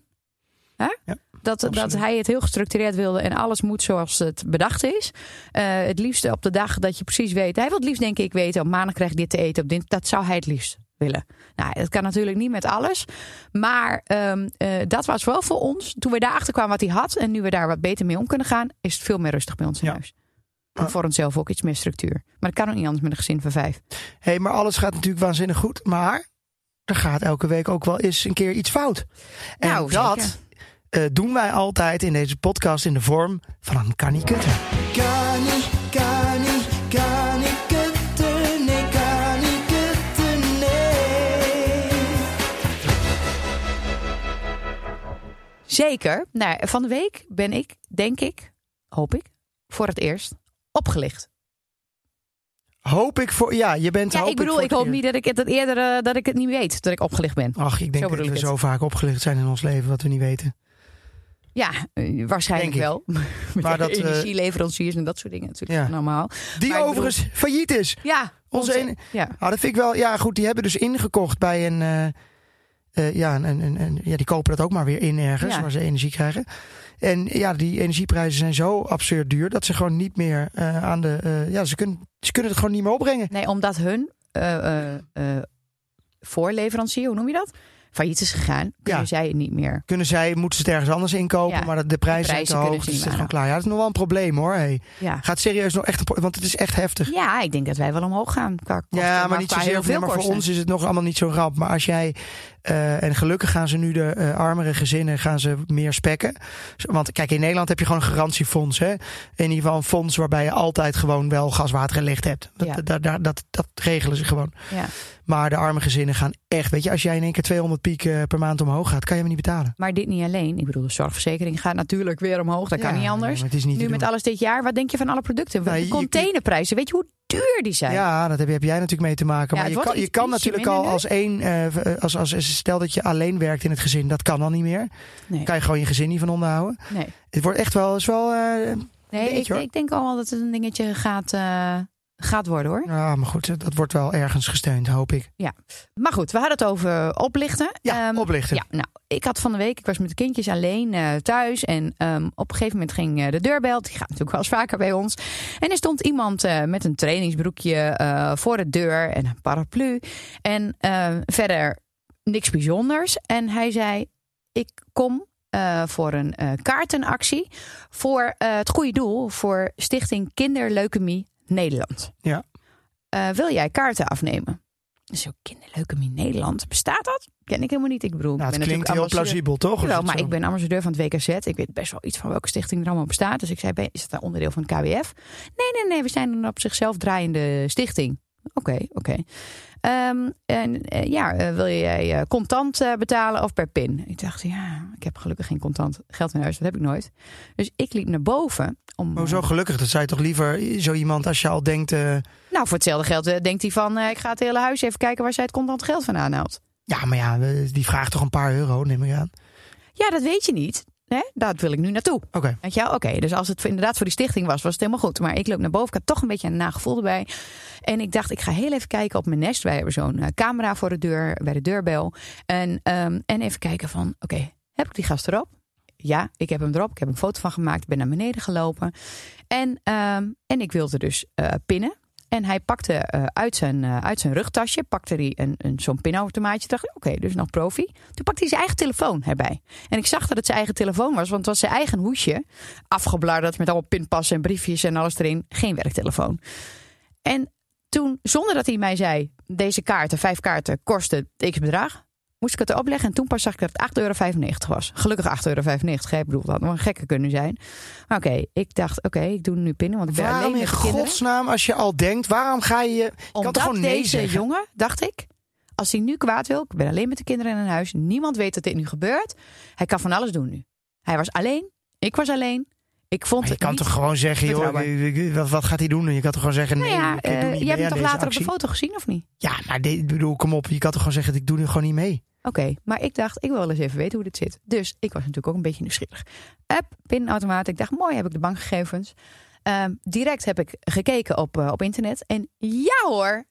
Hè? Ja, dat, dat hij het heel gestructureerd wilde en alles moet zoals het bedacht is. Eh, het liefste op de dag dat je precies weet. Hij wil het liefst denk ik weten, op maandag krijg ik dit te eten. Op dit, dat zou hij het liefst willen. Nou, dat kan natuurlijk niet met alles. Maar ehm, eh, dat was wel voor ons. Toen we daarachter kwamen wat hij had. En nu we daar wat beter mee om kunnen gaan. Is het veel meer rustig bij ons in Ja. huis. En voor onszelf ook iets meer structuur. Maar dat kan ook niet anders met een gezin van vijf. hey, maar alles gaat natuurlijk waanzinnig goed. Maar er gaat elke week ook wel eens een keer iets fout. En Nou, dat zeker. Eh, doen wij altijd in deze podcast in de vorm van een kan niet kutten. Kan niet, kan niet, kan niet kutten, nee, kan niet kutten, nee. Zeker. Nou, van de week ben ik, denk ik, hoop ik, voor het eerst opgelicht. Hoop ik voor. Ja, je bent. Ja, hoop ik bedoel, ik hoop niet dat ik het dat eerder eh, dat ik het niet weet dat ik opgelicht ben. Ach, ik denk Zo dat we het. zo vaak opgelicht zijn in ons leven wat we niet weten. Ja, eh, waarschijnlijk Denk wel. Maar dat, eh, energieleveranciers en dat soort dingen natuurlijk Ja. normaal. Die Maar overigens failliet is. Ja, Onze ene- ja. Nou, dat vind ik wel. Ja, goed. Die hebben dus ingekocht bij een. eh, ja, een, een, een- een- ja, die kopen dat ook maar weer in ergens Ja. waar ze energie krijgen. En ja, die energieprijzen zijn zo absurd duur dat ze gewoon niet meer aan de. ja, ze kunnen, ze kunnen het gewoon niet meer opbrengen. Nee, omdat hun voorleverancier, hoe noem je dat? Failliet is gegaan, kunnen Ja. zij het niet meer. Kunnen zij, moeten ze het ergens anders inkopen, Ja. maar de, de prijzen zijn te hoog. Dus het niet is gewoon klaar. Ja, dat is nog wel een probleem hoor. Hey. Ja. Gaat serieus nog echt een want het is echt heftig. ja, ik denk dat wij wel omhoog gaan. Kosten, Ja, maar niet qua zozeer. veel maar voor kosten. ons is het nog allemaal niet zo'n ramp. Maar als jij. Eh, en gelukkig gaan ze nu de eh, armere gezinnen gaan ze meer spekken. Want kijk, in Nederland heb je gewoon een garantiefonds. Hè? In ieder geval een fonds waarbij je altijd gewoon wel gas, water en licht hebt. Dat, Ja. dat, dat, dat, dat regelen ze gewoon. Ja. Maar de arme gezinnen gaan echt. Weet je, als jij in één keer 200 piek per maand omhoog gaat, kan je hem niet betalen. Maar dit niet alleen. Ik bedoel, de zorgverzekering gaat natuurlijk weer omhoog. Dat kan niet anders. niet nu met doen. alles dit jaar, wat denk je van alle producten? Nou, de je- containerprijzen, weet je hoe duur die zijn? Ja, dat heb, heb jij natuurlijk mee te maken. Ja, maar je kan, je kan natuurlijk al als één. eh, als, als, stel dat je alleen werkt in het gezin, dat kan al niet meer. Nee, Kan je gewoon je gezin niet van onderhouden. nee. Het wordt echt wel. Is wel eh, nee ik, beetje, ik denk al wel dat het een dingetje gaat, eh, gaat worden hoor. Ja, maar goed, dat wordt wel ergens gesteund, hoop ik. Maar goed, we hadden het over oplichten. Ja, Ehm, oplichten. Ja, nou, ik had van de week, ik was met de kindjes alleen eh, thuis. En ehm, op een gegeven moment ging eh, de deurbel. Die gaat natuurlijk wel eens vaker bij ons. En er stond iemand eh, met een trainingsbroekje eh, voor de deur en een paraplu. En eh, verder niks bijzonders. En hij zei: Ik kom eh, voor een eh, kaartenactie. Voor eh, het goede doel. Voor Stichting Kinderleukemie Nederland. Ja. Eh, wil jij kaarten afnemen? Zo kinderleukemie Nederland. Bestaat dat? Ken ik helemaal niet. Ik bedoel, Nou, het ben klinkt heel plausibel, toch? Jawel, maar zo? ik ben ambassadeur van het WKZ. Ik weet best wel iets van welke stichting er allemaal bestaat. Dus ik zei, ben- is dat een onderdeel van het KWF? Nee, nee, nee. We zijn een op zichzelf draaiende stichting. Oké, oké. Ehm, en eh, ja, eh, wil jij eh, contant betalen of per pin? Ik dacht, ja, ik heb gelukkig geen contant geld in huis. Dat heb ik nooit. Dus ik liep naar boven. Om, Oh, zo gelukkig. Dat zei toch liever zo iemand als je al denkt... nou, voor hetzelfde geld denkt hij van... ik ga het hele huis even kijken waar zij het contant geld vandaan haalt. ja, maar ja, die vraagt toch een paar euro, neem ik aan. Ja, dat weet je niet. Hè? Daar wil ik nu naartoe. Oké. Weet je? Oké, dus als het inderdaad voor die stichting was, was het helemaal goed. Maar ik loop naar boven, ik had toch een beetje een nagevoel erbij. En ik dacht, ik ga heel even kijken op mijn nest. Wij hebben zo'n eh, camera voor de deur, bij de deurbel. En, ehm, en even kijken van, oké, heb ik die gast erop? Ja, ik heb hem erop. Ik heb een foto van gemaakt. Ik ben naar beneden gelopen. En, ehm, en ik wilde dus eh, pinnen. En hij pakte eh, uit, zijn, eh, uit zijn rugtasje pakte hij een, een, zo'n pinautomaatje. Dacht, oké, dus nog profi. Toen pakte hij zijn eigen telefoon erbij. En ik zag dat het zijn eigen telefoon was, want het was zijn eigen hoesje. Afgebladderd met allemaal pinpassen en briefjes en alles erin. Geen werktelefoon. En toen, zonder dat hij mij zei, deze kaarten, vijf kaarten, kosten x bedrag. Moest ik het erop leggen en toen pas zag ik dat het 8,95 euro was. Gelukkig 8,95 euro. Ik bedoel, dat had nog een gekke kunnen zijn. Maar oké, ik dacht, oké, ik doe nu pinnen, want ik ben alleen in met de kinderen. godsnaam, als je al denkt, waarom ga je... Kan Omdat toch gewoon nee deze zeggen? jongen, dacht ik, als hij nu kwaad wil, ik ben alleen met de kinderen in een huis, niemand weet dat dit nu gebeurt. Hij kan van alles doen nu. Hij was alleen, ik was alleen. Ik vond Maar je het kan toch gewoon zeggen, joh, wat, wat gaat hij doen? Je kan toch gewoon zeggen, Nou nee, ja, ik je mee hebt hem toch later op de foto gezien of niet? Ja, maar dit- ik bedoel, kom op. Je kan toch gewoon zeggen, ik doe nu gewoon niet mee. Oké, maar ik dacht, ik wil wel eens even weten hoe dit zit. Dus ik was natuurlijk ook een beetje nieuwsgierig. App, pinautomaat. Ik dacht, mooi, heb ik de bankgegevens. Ehm, direct heb ik gekeken op, eh, op internet. En ja hoor,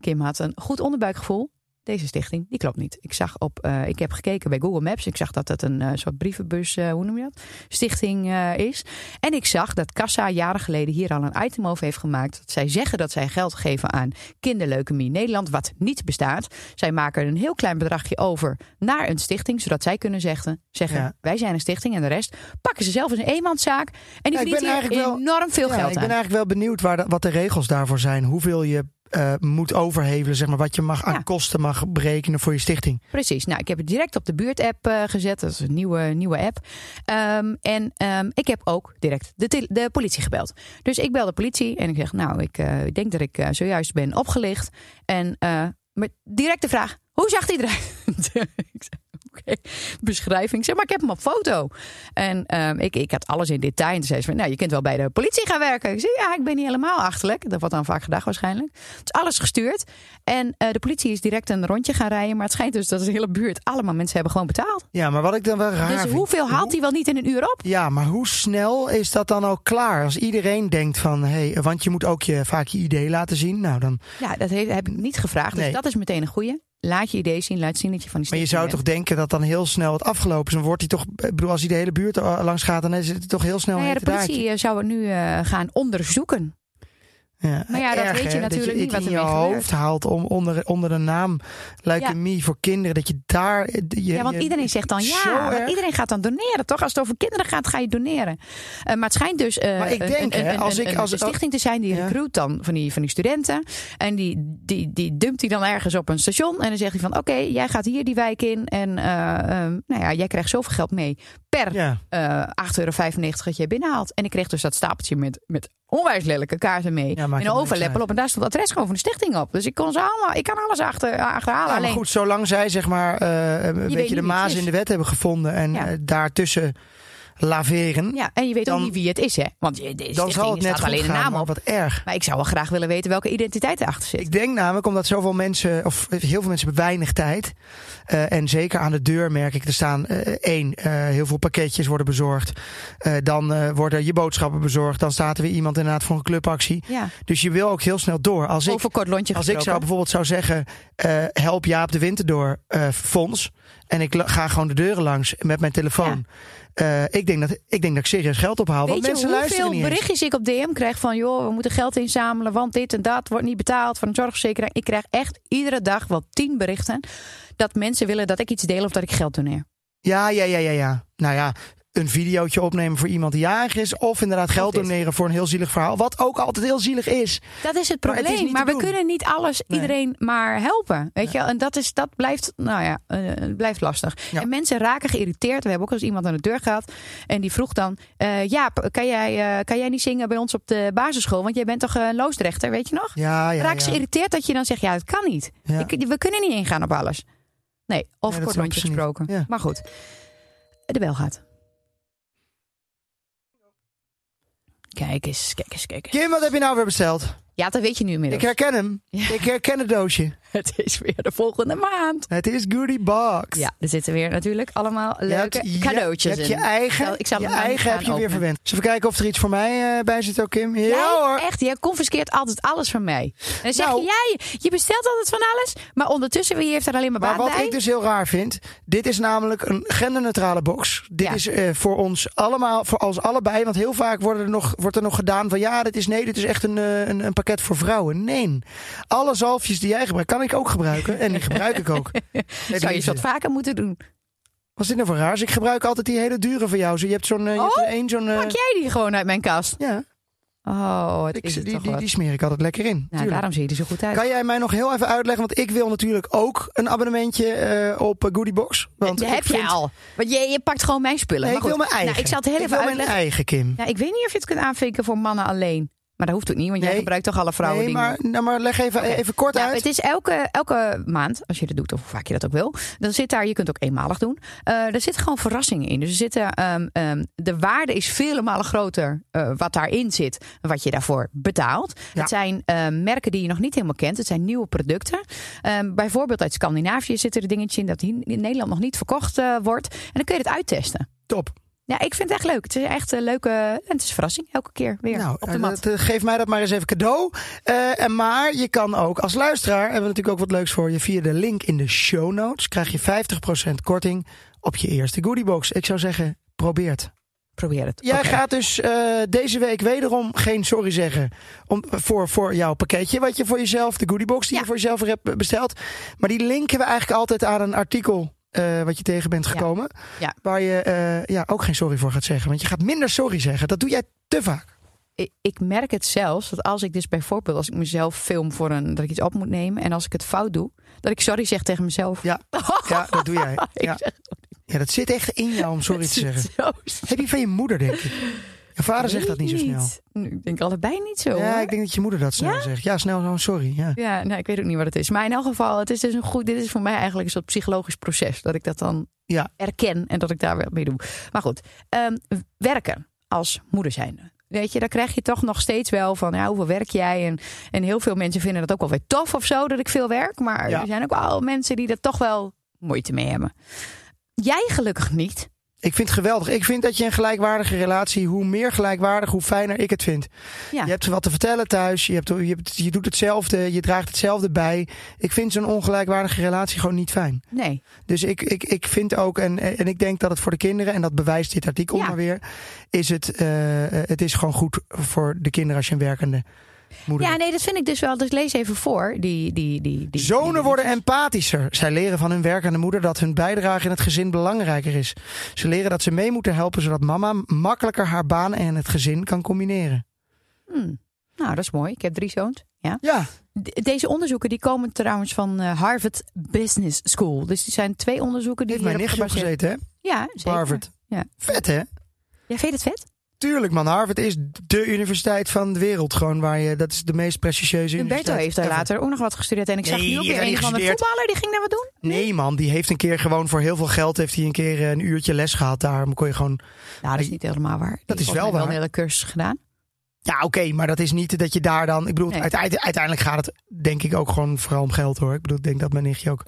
Kim had een goed onderbuikgevoel. Deze stichting, die klopt niet. Ik zag op, eh, ik heb gekeken bij Google Maps. Ik zag dat het een eh, soort brievenbus, eh, hoe noem je dat? Stichting is. En ik zag dat Kassa jaren geleden hier al een item over heeft gemaakt. Dat zij zeggen dat zij geld geven aan kinderleukemie Nederland, wat niet bestaat. Zij maken een heel klein bedragje over naar een stichting, zodat zij kunnen zeggen, zeggen Ja. wij zijn een stichting. En de rest pakken ze zelf als een eenmanszaak. En die Ja, ik verdient ben hier wel- enorm veel Ja, geld ik ben aan. eigenlijk wel benieuwd waar de- wat de regels daarvoor zijn. Hoeveel je eh, moet overhevelen, zeg maar, wat je mag aan Ja. kosten mag berekenen voor je stichting. Precies. Nou, ik heb het direct op de buurt-app eh, gezet. Dat is een nieuwe, nieuwe app. Ehm, en ehm, ik heb ook direct de, de politie gebeld. Dus ik bel de politie en ik zeg: Nou, ik eh, denk dat ik zojuist ben opgelicht. En met direct de vraag: Hoe zag die eruit? beschrijving. Zeg maar, ik heb hem op foto. En ehm, ik, ik had alles in detail. En toen zei ze nou, je kunt wel bij de politie gaan werken. Ik zei, ja, ik ben niet helemaal achterlijk. Dat wordt dan vaak gedacht waarschijnlijk. Het is alles gestuurd. En eh, de politie is direct een rondje gaan rijden. Maar het schijnt dus dat de hele buurt, allemaal mensen hebben gewoon betaald. Ja, maar wat ik dan wel raar dus vind... hoeveel haalt hij wel niet in een uur op? Ja, maar hoe snel is dat dan ook klaar? Als iedereen denkt van, hé, hey, want je moet ook je, vaak je idee laten zien. Nou, dan, Ja, dat he- heb ik niet gevraagd. Dus Nee. dat is meteen een goeie. Laat je idee zien, laat zien dat je van die maar je zou toch denken dat dan heel snel het afgelopen is. Dan wordt hij toch, ik bedoel, als hij de hele buurt er langs gaat, dan is het toch heel snel Nou ja, de politie draadje. eh, zou het nu eh, gaan onderzoeken. Ja, Maar ja, dat erg, weet je natuurlijk dat niet je wat het in je hoofd haalt om onder, onder de naam leukemie voor kinderen, dat je daar... Je, Ja, want iedereen zegt dan ja. Want iedereen gaat dan doneren, toch? Als het over kinderen gaat, ga je doneren. Eh, maar het schijnt dus eh, Maar ik een- denk, een, een, als een- ik- een als- stichting te zijn die Ja. recruit dan van die, van die studenten. En die, die, die dumpt hij dan ergens op een station. En dan zegt hij van oké, jij gaat hier die wijk in. En eh, ehm, nou ja, jij krijgt zoveel geld mee per Ja. eh 8,95 euro dat jij binnenhaalt. En ik kreeg dus dat stapeltje met, met onwijs lelijke kaarten mee. Ja, maakt in overleppel op. En daar stond het adres gewoon van de stichting op. Dus ik kon ze allemaal, ik kan alles achter, achterhalen. Ja, maar goed, zolang zij zeg maar eh, een weet beetje de maas in de wet hebben gevonden en eh, daartussen laveren, Ja, en je weet Dan- ook niet wie het is, hè? Want je, deze dan zal het net alleen een gaan, naam op. wat erg. Maar ik zou wel graag willen weten welke identiteit erachter zit. Ik denk namelijk omdat zoveel mensen, of heel veel mensen hebben weinig tijd. Eh, en zeker aan de deur merk ik, er staan eh, één, eh, heel veel pakketjes worden bezorgd. Dan worden je boodschappen bezorgd. Dan staat er weer iemand inderdaad voor een clubactie. Ja, Dus je wil ook heel snel door. Als ik, over kort lontje als ik zou bijvoorbeeld zou zeggen, help Jaap de Winter door fonds. En ik ga gewoon de deuren langs met mijn telefoon. Eh, ik, denk dat, ik denk dat ik serieus geld ophaal. want Weet je mensen luisteren hoeveel niet eens. berichtjes ik op DM krijg van... joh, we moeten geld inzamelen, want dit en dat wordt niet betaald... van een zorgverzekering. Ik krijg echt iedere dag wel tien berichten... dat mensen willen dat ik iets deel of dat ik geld doneer. Ja, ja, ja, ja, ja. Nou ja, een videootje opnemen voor iemand die jarig is. Of inderdaad geld doneren voor een heel zielig verhaal. Wat ook altijd heel zielig is. Dat is het Maar het is probleem. Maar, we doen. kunnen niet alles, Nee. iedereen maar helpen. Weet je? En dat, is, dat blijft, nou ja, eh, blijft lastig. Ja. En mensen raken geïrriteerd. We hebben ook eens iemand aan de deur gehad. En die vroeg dan: eh Jaap, kan jij, eh, kan jij niet zingen bij ons op de basisschool? Want jij bent toch een loosdrechter, weet je nog? Ja, ja, Raak ze ja. geïrriteerd dat je dan zegt: ja, dat kan niet. Ja. Ik- we kunnen niet ingaan op alles. Nee, of kort rondje gesproken. Ja. Maar goed, de bel gaat. Kijk eens, kijk eens, kijk eens. Kim, wat heb je nou weer besteld? Ja, dat weet je nu Ik inmiddels. herken hem. Ja. Ik herken het doosje. Het is weer de volgende maand. Het is Goodie Box. Ja, er zitten weer natuurlijk allemaal leuke hebt, cadeautjes Je je eigen, Ik zal- ik zal je hem eigen heb je weer verwend. Zullen we kijken of er iets voor mij eh, bij zit ook, Kim? Ja Jij, hoor. echt, jij confiskeert altijd alles van mij. En dan zeg Nou. je, jij, je bestelt altijd van alles, maar ondertussen wie heeft er alleen maar Maar baat wat bij. ik dus heel raar vind, dit is namelijk een genderneutrale box. Dit Ja. is eh, voor ons allemaal, voor ons allebei. Want heel vaak wordt er nog, wordt er nog gedaan van ja, dit is nee, dit is echt een, eh, een, een pakket voor vrouwen. Nee, alle zalfjes die jij gebruikt, kan ik ook gebruiken. En die gebruik ik ook. Nee, Zou je eens wat vaker moeten doen. Wat is dit nou voor raars? Ik gebruik altijd die hele dure van jou. Zo, je hebt zo'n, eh, Oh, één zo'n. eh, Pak jij die gewoon uit mijn kast? ja, Oh, ik, is die, het toch die, die smeer ik altijd lekker in. nou, daarom zie je er zo goed uit. Kan jij mij nog heel even uitleggen? Want ik wil natuurlijk ook een abonnementje eh, op eh, Goodiebox. Want dat heb je al. Want je, je pakt gewoon mijn spullen. Nee, maar ik wil mijn eigen. Nou, ik zal het heel Ik even wil mijn eigen, Kim. Ja, ik weet niet of je het kunt aanvinken voor mannen alleen. Maar dat hoeft ook niet, want jij Nee. gebruikt toch alle vrouwen nee, maar, nou, maar leg even, even kort Nou, uit. het is elke, elke maand, als je dat doet, of hoe vaak je dat ook wil, dan zit daar, je kunt ook eenmalig doen, eh, er zitten gewoon verrassingen in. Dus er zitten, ehm, ehm, de waarde is vele malen groter eh, wat daarin zit, wat je daarvoor betaalt. Ja. Het zijn ehm, merken die je nog niet helemaal kent, het zijn nieuwe producten. Bijvoorbeeld uit Scandinavië zitten er dingetjes in dat in Nederland nog niet verkocht eh, wordt. En dan kun je het uittesten. Top. Ja, ik vind het echt leuk. Het is echt een leuke, en het is een verrassing elke keer weer Nou, op de eh, mat. eh, geef mij dat maar eens even cadeau. Eh, en maar je kan ook als luisteraar, hebben we natuurlijk ook wat leuks voor je. Via de link in de show notes krijg je 50% korting op je eerste goodiebox. Ik zou zeggen, probeer het. Probeer het. Jij gaat dus deze week wederom geen sorry zeggen om, voor, voor jouw pakketje wat je voor jezelf, de goodiebox die Ja. je voor jezelf hebt besteld. Maar die linken we eigenlijk altijd aan een artikel eh, wat je tegen bent gekomen. Ja. Waar je eh, ja, ook geen sorry voor gaat zeggen. Want je gaat minder sorry zeggen. Dat doe jij te vaak. ik, ik merk het zelfs dat als ik dus bijvoorbeeld als ik mezelf film voor een dat ik iets op moet nemen en als ik het fout doe, dat ik sorry zeg tegen mezelf. Ja. Ja, dat doe jij. Ja. ja, dat zit echt in jou om sorry te zeggen. Heb je van je moeder, denk ik. Je vader zegt dat niet zo snel. Ik denk allebei niet zo. Ja, hoor. ik denk dat je moeder dat snel Ja? zegt. Ja, snel zo'n sorry. Ja. Ja, nou, ik weet ook niet wat het is. Maar in elk geval, het is dus een goed. Dit is voor mij eigenlijk een soort psychologisch proces. Dat ik dat dan Ja. erken en dat ik daar weer mee doe. Maar goed, ehm, werken als moeder zijnde. Weet je, daar krijg je toch nog steeds wel van, ja, hoeveel werk jij? En, en heel veel mensen vinden dat ook wel weer tof of zo, dat ik veel werk. Maar Ja. er zijn ook wel mensen die er toch wel moeite mee hebben. Jij gelukkig niet. Ik vind het geweldig. Ik vind dat je een gelijkwaardige relatie, hoe meer gelijkwaardig, hoe fijner ik het vind. Ja. Je hebt wat te vertellen thuis, je, hebt, je, hebt, je doet hetzelfde, je draagt hetzelfde bij. Ik vind zo'n ongelijkwaardige relatie gewoon niet fijn. Nee. Dus ik, ik, ik vind ook, en, en ik denk dat het voor de kinderen, en dat bewijst dit artikel Ja. maar weer, is het, eh, het is gewoon goed voor de kinderen als je een werkende moeder Ja, nee, dat vind ik dus wel. Dus lees even voor. Die, die, die, die, Zonen die- worden empathischer. Zij leren van hun werkende moeder dat hun bijdrage in het gezin belangrijker is. Ze leren dat ze mee moeten helpen zodat mama makkelijker haar baan en het gezin kan combineren. Hmm. Nou, dat is mooi. Ik heb drie zoons. Ja. Ja, De- Deze onderzoeken die komen trouwens van eh, Harvard Business School. Dus die zijn twee onderzoeken die heeft mijn op gebaseerd- gezeten, hè? Ja, zeker. Harvard. Ja. Vet, hè? Jij vindt het vet? Tuurlijk, man. Harvard is de universiteit van de wereld. Gewoon waar je, dat is de meest prestigieuze Humberto universiteit. heeft daar later ook nog wat gestudeerd. En ik zag Nee, nu ook weer een van gestudeerd. voetballer. Die ging daar wat doen. Nee, man. Die heeft een keer gewoon voor heel veel geld heeft hij een keer een uurtje les gehad. Daar kon je gewoon. Nou, dat is niet helemaal waar. Die Dat is wel waar. een hele cursus gedaan. Ja, oké, maar dat is niet dat je daar dan. Ik bedoel, Nee. uiteindelijk gaat het denk ik ook gewoon vooral om geld hoor. Ik bedoel, ik denk dat mijn nichtje ook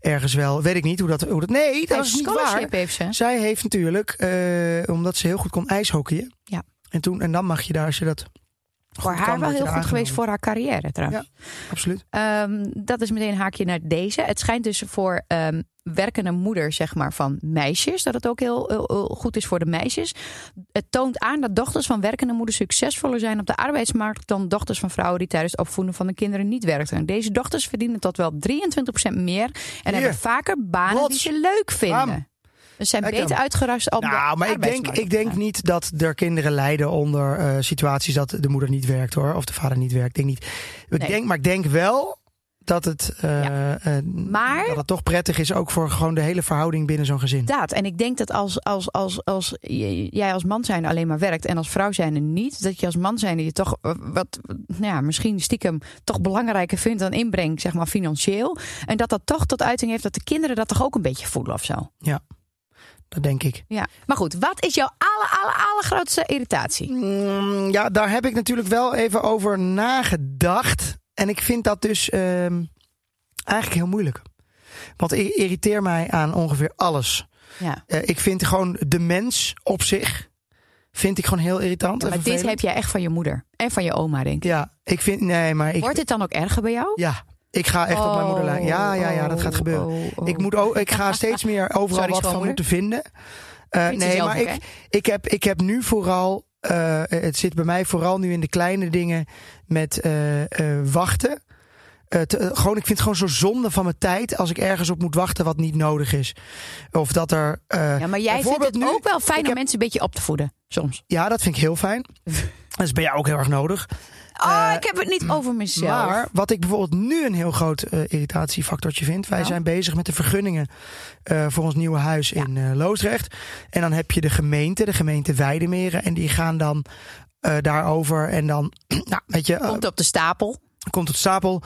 ergens wel. Weet ik niet hoe dat. Hoe dat nee, dat is niet waar. heeft ze. Zij heeft natuurlijk, eh, omdat ze heel goed kon ijshockeyen. Ja. En, toen, en dan mag je daar, als je dat. Voor haar kan, wel heel goed geweest voor haar carrière trouwens. Absoluut. Ehm, dat is meteen een haakje naar deze. Het schijnt dus voor ehm, werkende moeder zeg maar, van meisjes... dat het ook heel, goed is voor de meisjes. Het toont aan dat dochters van werkende moeders... succesvoller zijn op de arbeidsmarkt... dan dochters van vrouwen die tijdens het opvoeden van de kinderen niet werkten. En Deze dochters verdienen tot wel 23% meer... en Hier. hebben vaker banen die ze leuk vinden. Ze zijn beter uitgerust op de Nou, maar ik denk, ik denk niet dat er kinderen lijden onder eh, situaties dat de moeder niet werkt hoor. Of de vader niet werkt. Ik denk niet. Ik Nee. denk, maar ik denk wel dat het, eh, Ja. eh, Maar- dat het toch prettig is ook voor gewoon de hele verhouding binnen zo'n gezin. Inderdaad. En ik denk dat als, als, als, als jij als man zijnde alleen maar werkt en als vrouw zijnde niet, dat je als man zijnde je toch eh, wat, nou ja, misschien stiekem toch belangrijker vindt dan inbreng, zeg maar financieel. En dat dat toch tot uiting heeft dat de kinderen dat toch ook een beetje voelen of zo. Dat denk ik. Ja. Maar goed, wat is jouw aller, aller, allergrootste irritatie? Mm, ja, daar heb ik natuurlijk wel even over nagedacht. En ik vind dat dus ehm, eigenlijk heel moeilijk. Want ik irriteer mij aan ongeveer alles. Ja. Eh, ik vind gewoon de mens op zich. Vind ik gewoon heel irritant. Ja, maar dit heb jij echt van je moeder en van je oma, denk ik. Ja, ik vind. Nee, maar ik. Wordt het dan ook erger bij jou? Ja, ik ga echt op mijn moederlijn. Ja, ja, ja, dat gaat Oh, gebeuren. oh, oh. Ik, moet ook, ik ga steeds meer overal Sorry, wat van moeten vinden. Eh, nee, maar ik, ik, heb, ik heb nu vooral. Eh, het zit bij mij vooral nu in de kleine dingen met eh, eh, wachten. Te- gewoon, ik vind het gewoon zo zonde van mijn tijd als ik ergens op moet wachten wat niet nodig is. Of dat er. Ja, maar jij vindt het nu- ook wel fijn om heb- mensen een beetje op te voeden, soms. ja, dat vind ik heel fijn. Dat is bij jou ook heel erg nodig. Oh, ik heb het niet over mezelf. Maar wat ik bijvoorbeeld nu een heel groot eh, irritatiefactortje vind. Wij Nou? zijn bezig met de vergunningen eh, voor ons nieuwe huis Ja. in Loosdrecht. En dan heb je de gemeente, de gemeente Weidemeren. En die gaan dan daarover. En dan, nou, weet je, Komt op de stapel. komt het stapel.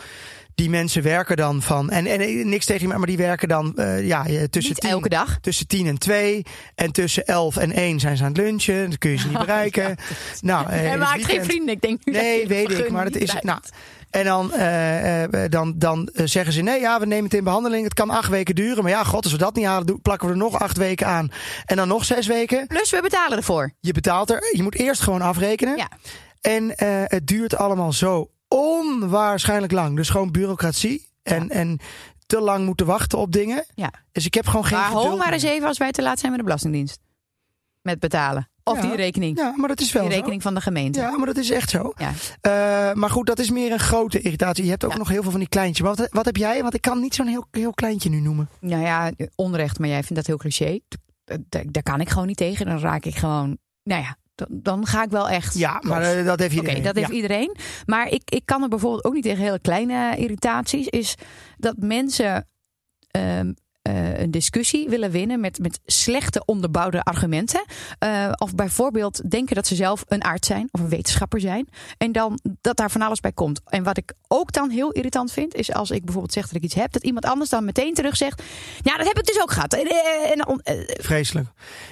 Die mensen werken dan van. En, en eh, niks tegen je, maar die werken dan eh, ja, eh, tussen Niet tien, elke dag. tussen 10 en 2. En tussen 11 en 1 zijn ze aan het lunchen. Dan kun je ze niet bereiken. Nou, eh, in Hij het maakt geen vrienden. Ik denk nu dat Nee, weet ik. Maar het is. Nou, en dan, dan, dan zeggen ze: nee, ja, we nemen het in behandeling. Het kan acht weken duren. Maar ja, god, als we dat niet halen, doen- plakken we er nog acht weken aan. En dan nog zes weken. Plus, we betalen ervoor. Je betaalt er. Je moet eerst gewoon afrekenen. Ja. En het duurt allemaal zo onwaarschijnlijk lang. Dus gewoon bureaucratie. En, en te lang moeten wachten op dingen. Ja. Dus ik heb gewoon geen. Maar geduld maar eens even als wij te laat zijn met de Belastingdienst. Met betalen. Of Ja. die rekening. Ja, maar dat is wel. die zo. rekening van de gemeente. Ja, maar dat is echt zo. Ja. Eh, maar goed, dat is meer een grote irritatie. Je hebt ook Ja. nog heel veel van die kleintjes. Maar wat, wat heb jij? Want ik kan niet zo'n heel, heel kleintje nu noemen. Nou ja, onrecht, maar jij vindt dat heel cliché. Daar, daar kan ik gewoon niet tegen. Dan raak ik gewoon. Nou ja, dan, dan ga ik wel echt. Ja, maar los. eh, dat heeft Oké, iedereen. dat heeft Ja. iedereen. Maar ik, ik kan er bijvoorbeeld ook niet tegen hele kleine irritaties. Is dat mensen ehm, eh, een discussie willen winnen met, met slechte onderbouwde argumenten. Eh, of bijvoorbeeld denken dat ze zelf een arts zijn of een wetenschapper zijn. En dan dat daar van alles bij komt. En wat ik ook dan heel irritant vind, is als ik bijvoorbeeld zeg dat ik iets heb, dat iemand anders dan meteen terug zegt. Ja, dat heb ik dus ook gehad. En, eh, en, Vreselijk.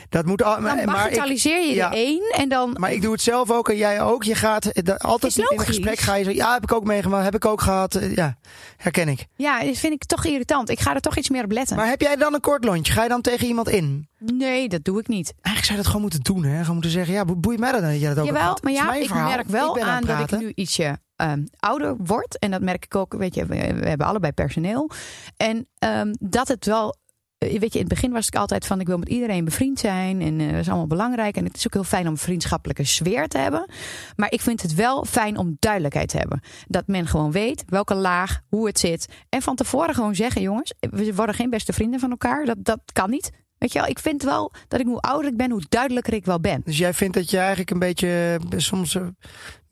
Dat moet al, dan maar, bagatelliseer je ja. de één en dan. maar ik doe het zelf ook en jij ook. Je gaat altijd in een gesprek ga je zo. Ja, heb ik ook meegemaakt. Heb ik ook gehad. Eh, Ja, herken ik. Ja, dat vind ik toch irritant. Ik ga er toch iets meer op letten. Maar heb jij dan een kort lontje? Ga je dan tegen iemand in? Nee, dat doe ik niet. Eigenlijk zou je dat gewoon moeten doen. Hè? Gewoon moeten zeggen. Ja, bo- boeit mij dat dan dat jij dat ook Jawel, maar ja, ik verhaal. merk wel aan, dat ik nu ietsje ehm, ouder word. En dat merk ik ook, weet je, we, we hebben allebei personeel. En ehm, dat het wel, weet je, in het begin was ik altijd van, ik wil met iedereen bevriend zijn. En eh, dat is allemaal belangrijk. En het is ook heel fijn om vriendschappelijke sfeer te hebben. Maar ik vind het wel fijn om duidelijkheid te hebben. Dat men gewoon weet welke laag, hoe het zit. En van tevoren gewoon zeggen, jongens, we worden geen beste vrienden van elkaar. Dat, dat kan niet. Weet je wel, ik vind wel dat ik hoe ouder ik ben, hoe duidelijker ik wel ben. Dus jij vindt dat je eigenlijk een beetje. eh, Soms eh,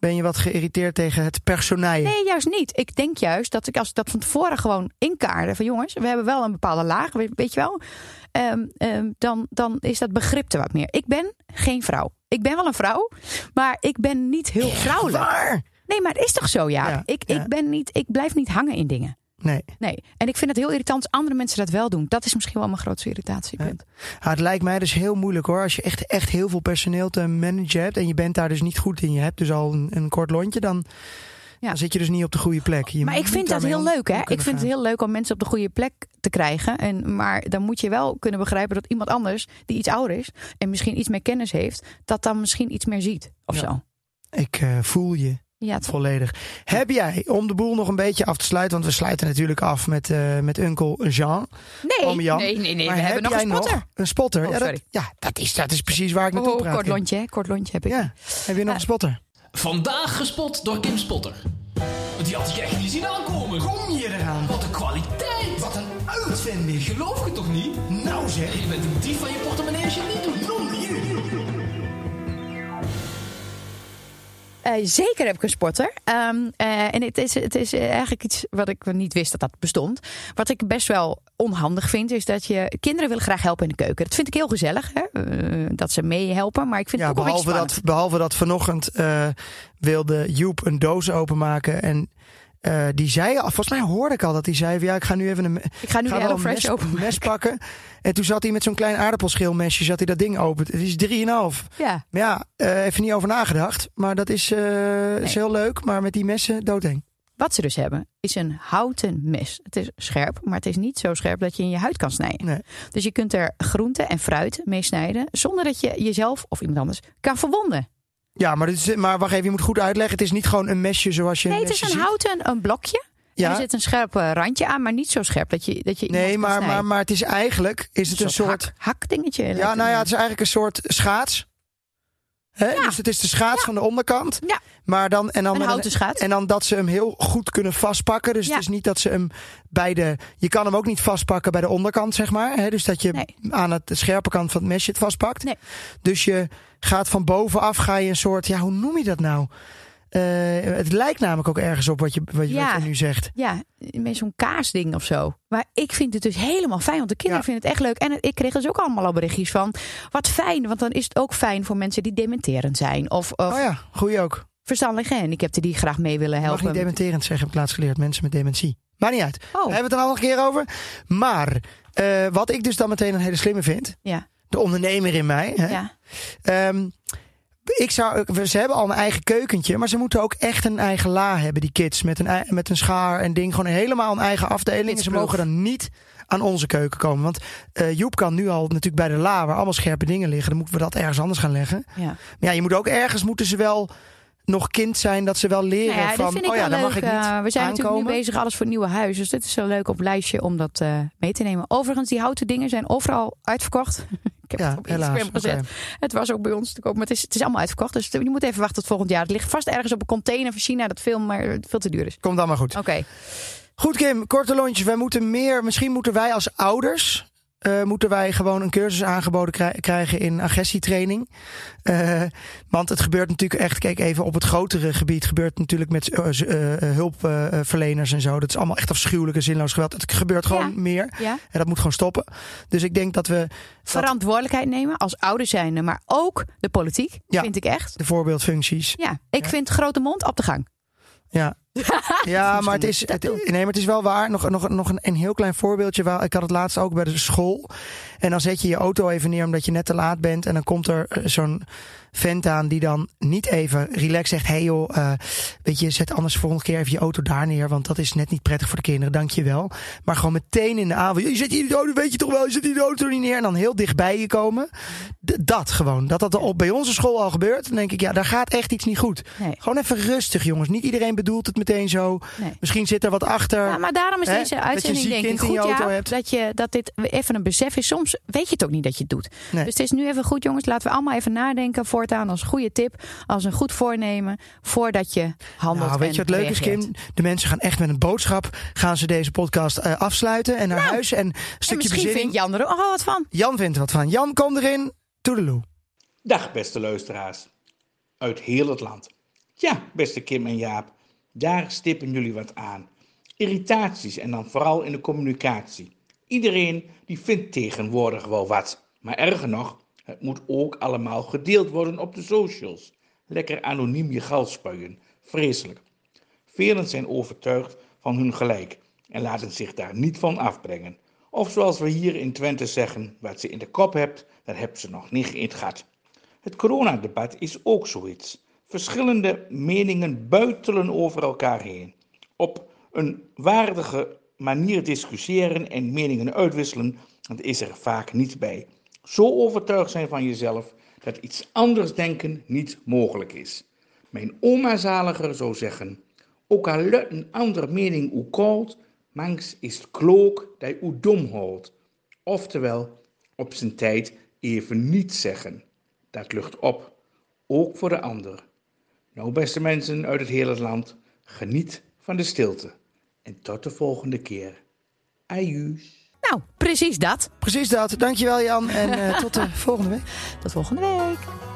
ben je wat geïrriteerd tegen het personeel. Nee, juist niet. Ik denk juist dat ik als ik dat van tevoren gewoon inkaarde van jongens, we hebben wel een bepaalde laag, weet, je wel, Ehm, ehm, dan, dan is dat begrip er wat meer. Ik ben geen vrouw. Ik ben wel een vrouw, maar ik ben niet heel vrouwelijk. Waar? Nee, maar het is toch zo, ja. Ja, ik, ja. ik ben niet, ik blijf niet hangen in dingen. Nee. Nee. En ik vind het heel irritant als andere mensen dat wel doen. Dat is misschien wel mijn grootste irritatiepunt. Het lijkt mij dus heel moeilijk hoor. Als je echt, echt heel veel personeel te managen hebt. en je bent daar dus niet goed in. Je hebt dus al een, een kort lontje. Dan, Ja. dan zit je dus niet op de goede plek. Je maar ik vind dat heel leuk, hè? Ik vind het heel leuk om mensen op de goede plek te krijgen. En, maar dan moet je wel kunnen begrijpen dat iemand anders, die iets ouder is en misschien iets meer kennis heeft, dat dan misschien iets meer ziet of Ja. zo. Ik eh, voel je Ja, toch? volledig. Heb jij, om de boel nog een beetje af te sluiten. want we sluiten natuurlijk af met, eh met Uncle Jean. Nee, Oom Jan. nee, nee, nee. Maar we heb hebben nog een spotter. Nog een spotter. Oh, ja, dat, sorry. ja dat, is, dat is precies waar ik naartoe Oh, praat. kort lontje? Kort lontje heb ik. Ja, heb je nog Eh, een spotter? Vandaag gespot door Kim Spotter. Die had ik echt niet zien aankomen. Kom je eraan? Wat een kwaliteit. Wat een weer? Geloof je toch niet? Nou zeg. Je bent een dief van je portemonnee als je het niet doet. Eh, zeker heb ik een sporter. Ehm, eh, en het is, het is eigenlijk iets wat ik niet wist dat dat bestond. Wat ik best wel onhandig vind, is dat je kinderen willen graag helpen in de keuken. Dat vind ik heel gezellig, hè? eh, dat ze meehelpen. Maar ik vind Ja, het ook behalve dat, behalve dat vanochtend wilde Joep een doos openmaken. En eh, die zei, volgens mij hoorde ik al dat hij zei: van, Ja, ik ga nu even een, Ik ga nu een mes, pakken. En toen zat hij met zo'n klein aardappelschilmesje, zat hij dat ding open. Het is 3,5. Ja, Maar ja, eh, even niet over nagedacht. Maar dat is, eh, is heel leuk. Maar met die messen doodeng. wat ze dus hebben, is een houten mes. Het is scherp, maar het is niet zo scherp dat je in je huid kan snijden. Nee. Dus je kunt er groente en fruit mee snijden, zonder dat je jezelf of iemand anders kan verwonden. Ja, maar, dit is, maar wacht even, je moet goed uitleggen. Het is niet gewoon een mesje zoals je Nee, een het is een ziet. houten een blokje. Ja, er zit een scherp eh, randje aan, maar niet zo scherp dat je, dat je nee, maar, maar, maar het is eigenlijk is het een soort... hak, hakdingetje. Ja, nou ja, het is eigenlijk een soort schaats. Hè? Dus het is de schaats van de onderkant. Ja. Maar dan, en, dan Een houten schaats. en dan dat ze hem heel goed kunnen vastpakken. Dus het is niet dat ze hem bij de. Je kan hem ook niet vastpakken bij de onderkant, zeg maar. Hè? Dus dat je Nee. aan het scherpe kant van het mesje het vastpakt. Nee. Dus je gaat van bovenaf, ga je een soort. Ja, hoe noem je dat nou? Eh, het lijkt namelijk ook ergens op wat je, wat je, Ja. wat je nu zegt. Ja, met zo'n kaasding of zo. Maar ik vind het dus helemaal fijn, want de kinderen Ja. vinden het echt leuk. En het- ik kreeg dus ook allemaal al berichtjes van, wat fijn. Want dan is het ook fijn voor mensen die dementerend zijn. Of, of Oh ja, goeie ook. verstandelijke handicapten die graag mee willen Ik mag helpen. niet dementerend zeggen, heb ik laatst geleerd. Mensen met dementie. Maar niet uit. Oh. Daar hebben we het er al een keer over. Maar eh, wat ik dus dan meteen een hele slimme vind. Ja, De ondernemer in mij. Hè? ja. Ehm, ik zou, ze hebben al een eigen keukentje. Maar ze moeten ook echt een eigen la hebben, die kids. Met een, met een schaar en ding. Gewoon helemaal een eigen afdeling. En ze mogen dan niet aan onze keuken komen. Want eh, Joep kan nu al natuurlijk bij de la, waar allemaal scherpe dingen liggen. Dan moeten we dat ergens anders gaan leggen. ja. Maar ja, je moet ook ergens, moeten ze wel nog kind zijn. Dat ze wel leren Nou ja, van, dat vind ik oh ja, dan leuk. mag ik niet Eh, we zijn natuurlijk nu bezig alles voor het nieuwe huis. Dus dit is een leuk op lijstje om dat eh, mee te nemen. Overigens, die houten dingen zijn overal uitverkocht. ik heb Ja, het op helaas. Gezet. Het was ook bij ons te koop, maar het is, het is allemaal uitverkocht. Dus je moet even wachten tot volgend jaar. Het ligt vast ergens op een container van China dat veel, maar veel te duur is. Komt dan maar goed. Oké. Goed Kim, korte lontjes. Wij moeten meer, misschien moeten wij als ouders... eh, moeten wij gewoon een cursus aangeboden krij- krijgen in agressietraining. Eh, want het gebeurt natuurlijk echt, kijk even op het grotere gebied, gebeurt het natuurlijk met eh, hulpverleners en zo. Dat is allemaal echt afschuwelijk en zinloos geweld. Het gebeurt gewoon Ja. meer Ja. en dat moet gewoon stoppen. Dus ik denk dat we dat Verantwoordelijkheid nemen als ouders zijnde, maar ook de politiek, Ja. vind ik echt. de voorbeeldfuncties. Ja, ik vind grote mond op de gang. Ja, ja maar, het is, het, nee, maar het is wel waar. Nog, nog, nog een, een heel klein voorbeeldje. Waar, ik had het laatst ook bij de school. En dan zet je je auto even neer omdat je net te laat bent. En dan komt er eh, zo'n vent aan die dan niet even relaxed zegt... hey joh, eh, weet je, zet anders volgende keer even je auto daar neer... want dat is net niet prettig voor de kinderen, dank je wel. Maar gewoon meteen in de avond... je zet hier de auto, weet je toch wel, je zet hier de auto niet neer... en dan heel dichtbij je komen. D- dat gewoon, dat dat op, bij onze school al gebeurt... dan denk ik, ja, daar gaat echt iets niet goed. Nee. Gewoon even rustig, jongens. Niet iedereen bedoelt het meteen zo. Nee. Misschien zit er wat achter. Ja, maar daarom is Hè? deze uitzending denk ik goed je ja, hebt. dat, je, dat dit even een besef is. Soms weet je het ook niet dat je het doet. Nee. Dus het is nu even goed jongens. Laten we allemaal even nadenken voortaan als goede tip. Als een goed voornemen voordat je handelt nou, weet je en wat leuk is. Kim? De mensen gaan echt met een boodschap. Gaan ze deze podcast eh, afsluiten en naar huis. En een En stukje misschien bezinning. vindt Jan er ook oh, wat van. Jan vindt er wat van. Jan, kom erin. Toedeloe. Dag beste luisteraars uit heel het land. Ja, beste Kim en Jaap, daar stippen jullie wat aan. Irritaties en dan vooral in de communicatie. Iedereen die vindt tegenwoordig wel wat. Maar erger nog, het moet ook allemaal gedeeld worden op de socials. Lekker anoniem je gal spuien. Vreselijk. Velen zijn overtuigd van hun gelijk en laten zich daar niet van afbrengen. Of zoals we hier in Twente zeggen, wat ze in de kop hebt, dat hebt ze nog niet in het gat. Het coronadebat is ook zoiets. Verschillende meningen buitelen over elkaar heen. Op een waardige manier discussiëren en meningen uitwisselen, dat is er vaak niet bij. Zo overtuigd zijn van jezelf dat iets anders denken niet mogelijk is. Mijn oma zaliger zou zeggen, ook al een ander mening u koud, mangs is het klook dat u dom houdt. Oftewel, op zijn tijd even niet zeggen. Dat lucht op, ook voor de ander. Nou, beste mensen uit het hele land, geniet van de stilte. En tot de volgende keer. Ajuus. Nou, precies dat. Precies dat. Dankjewel Jan en eh, tot de volgende week. Tot volgende week.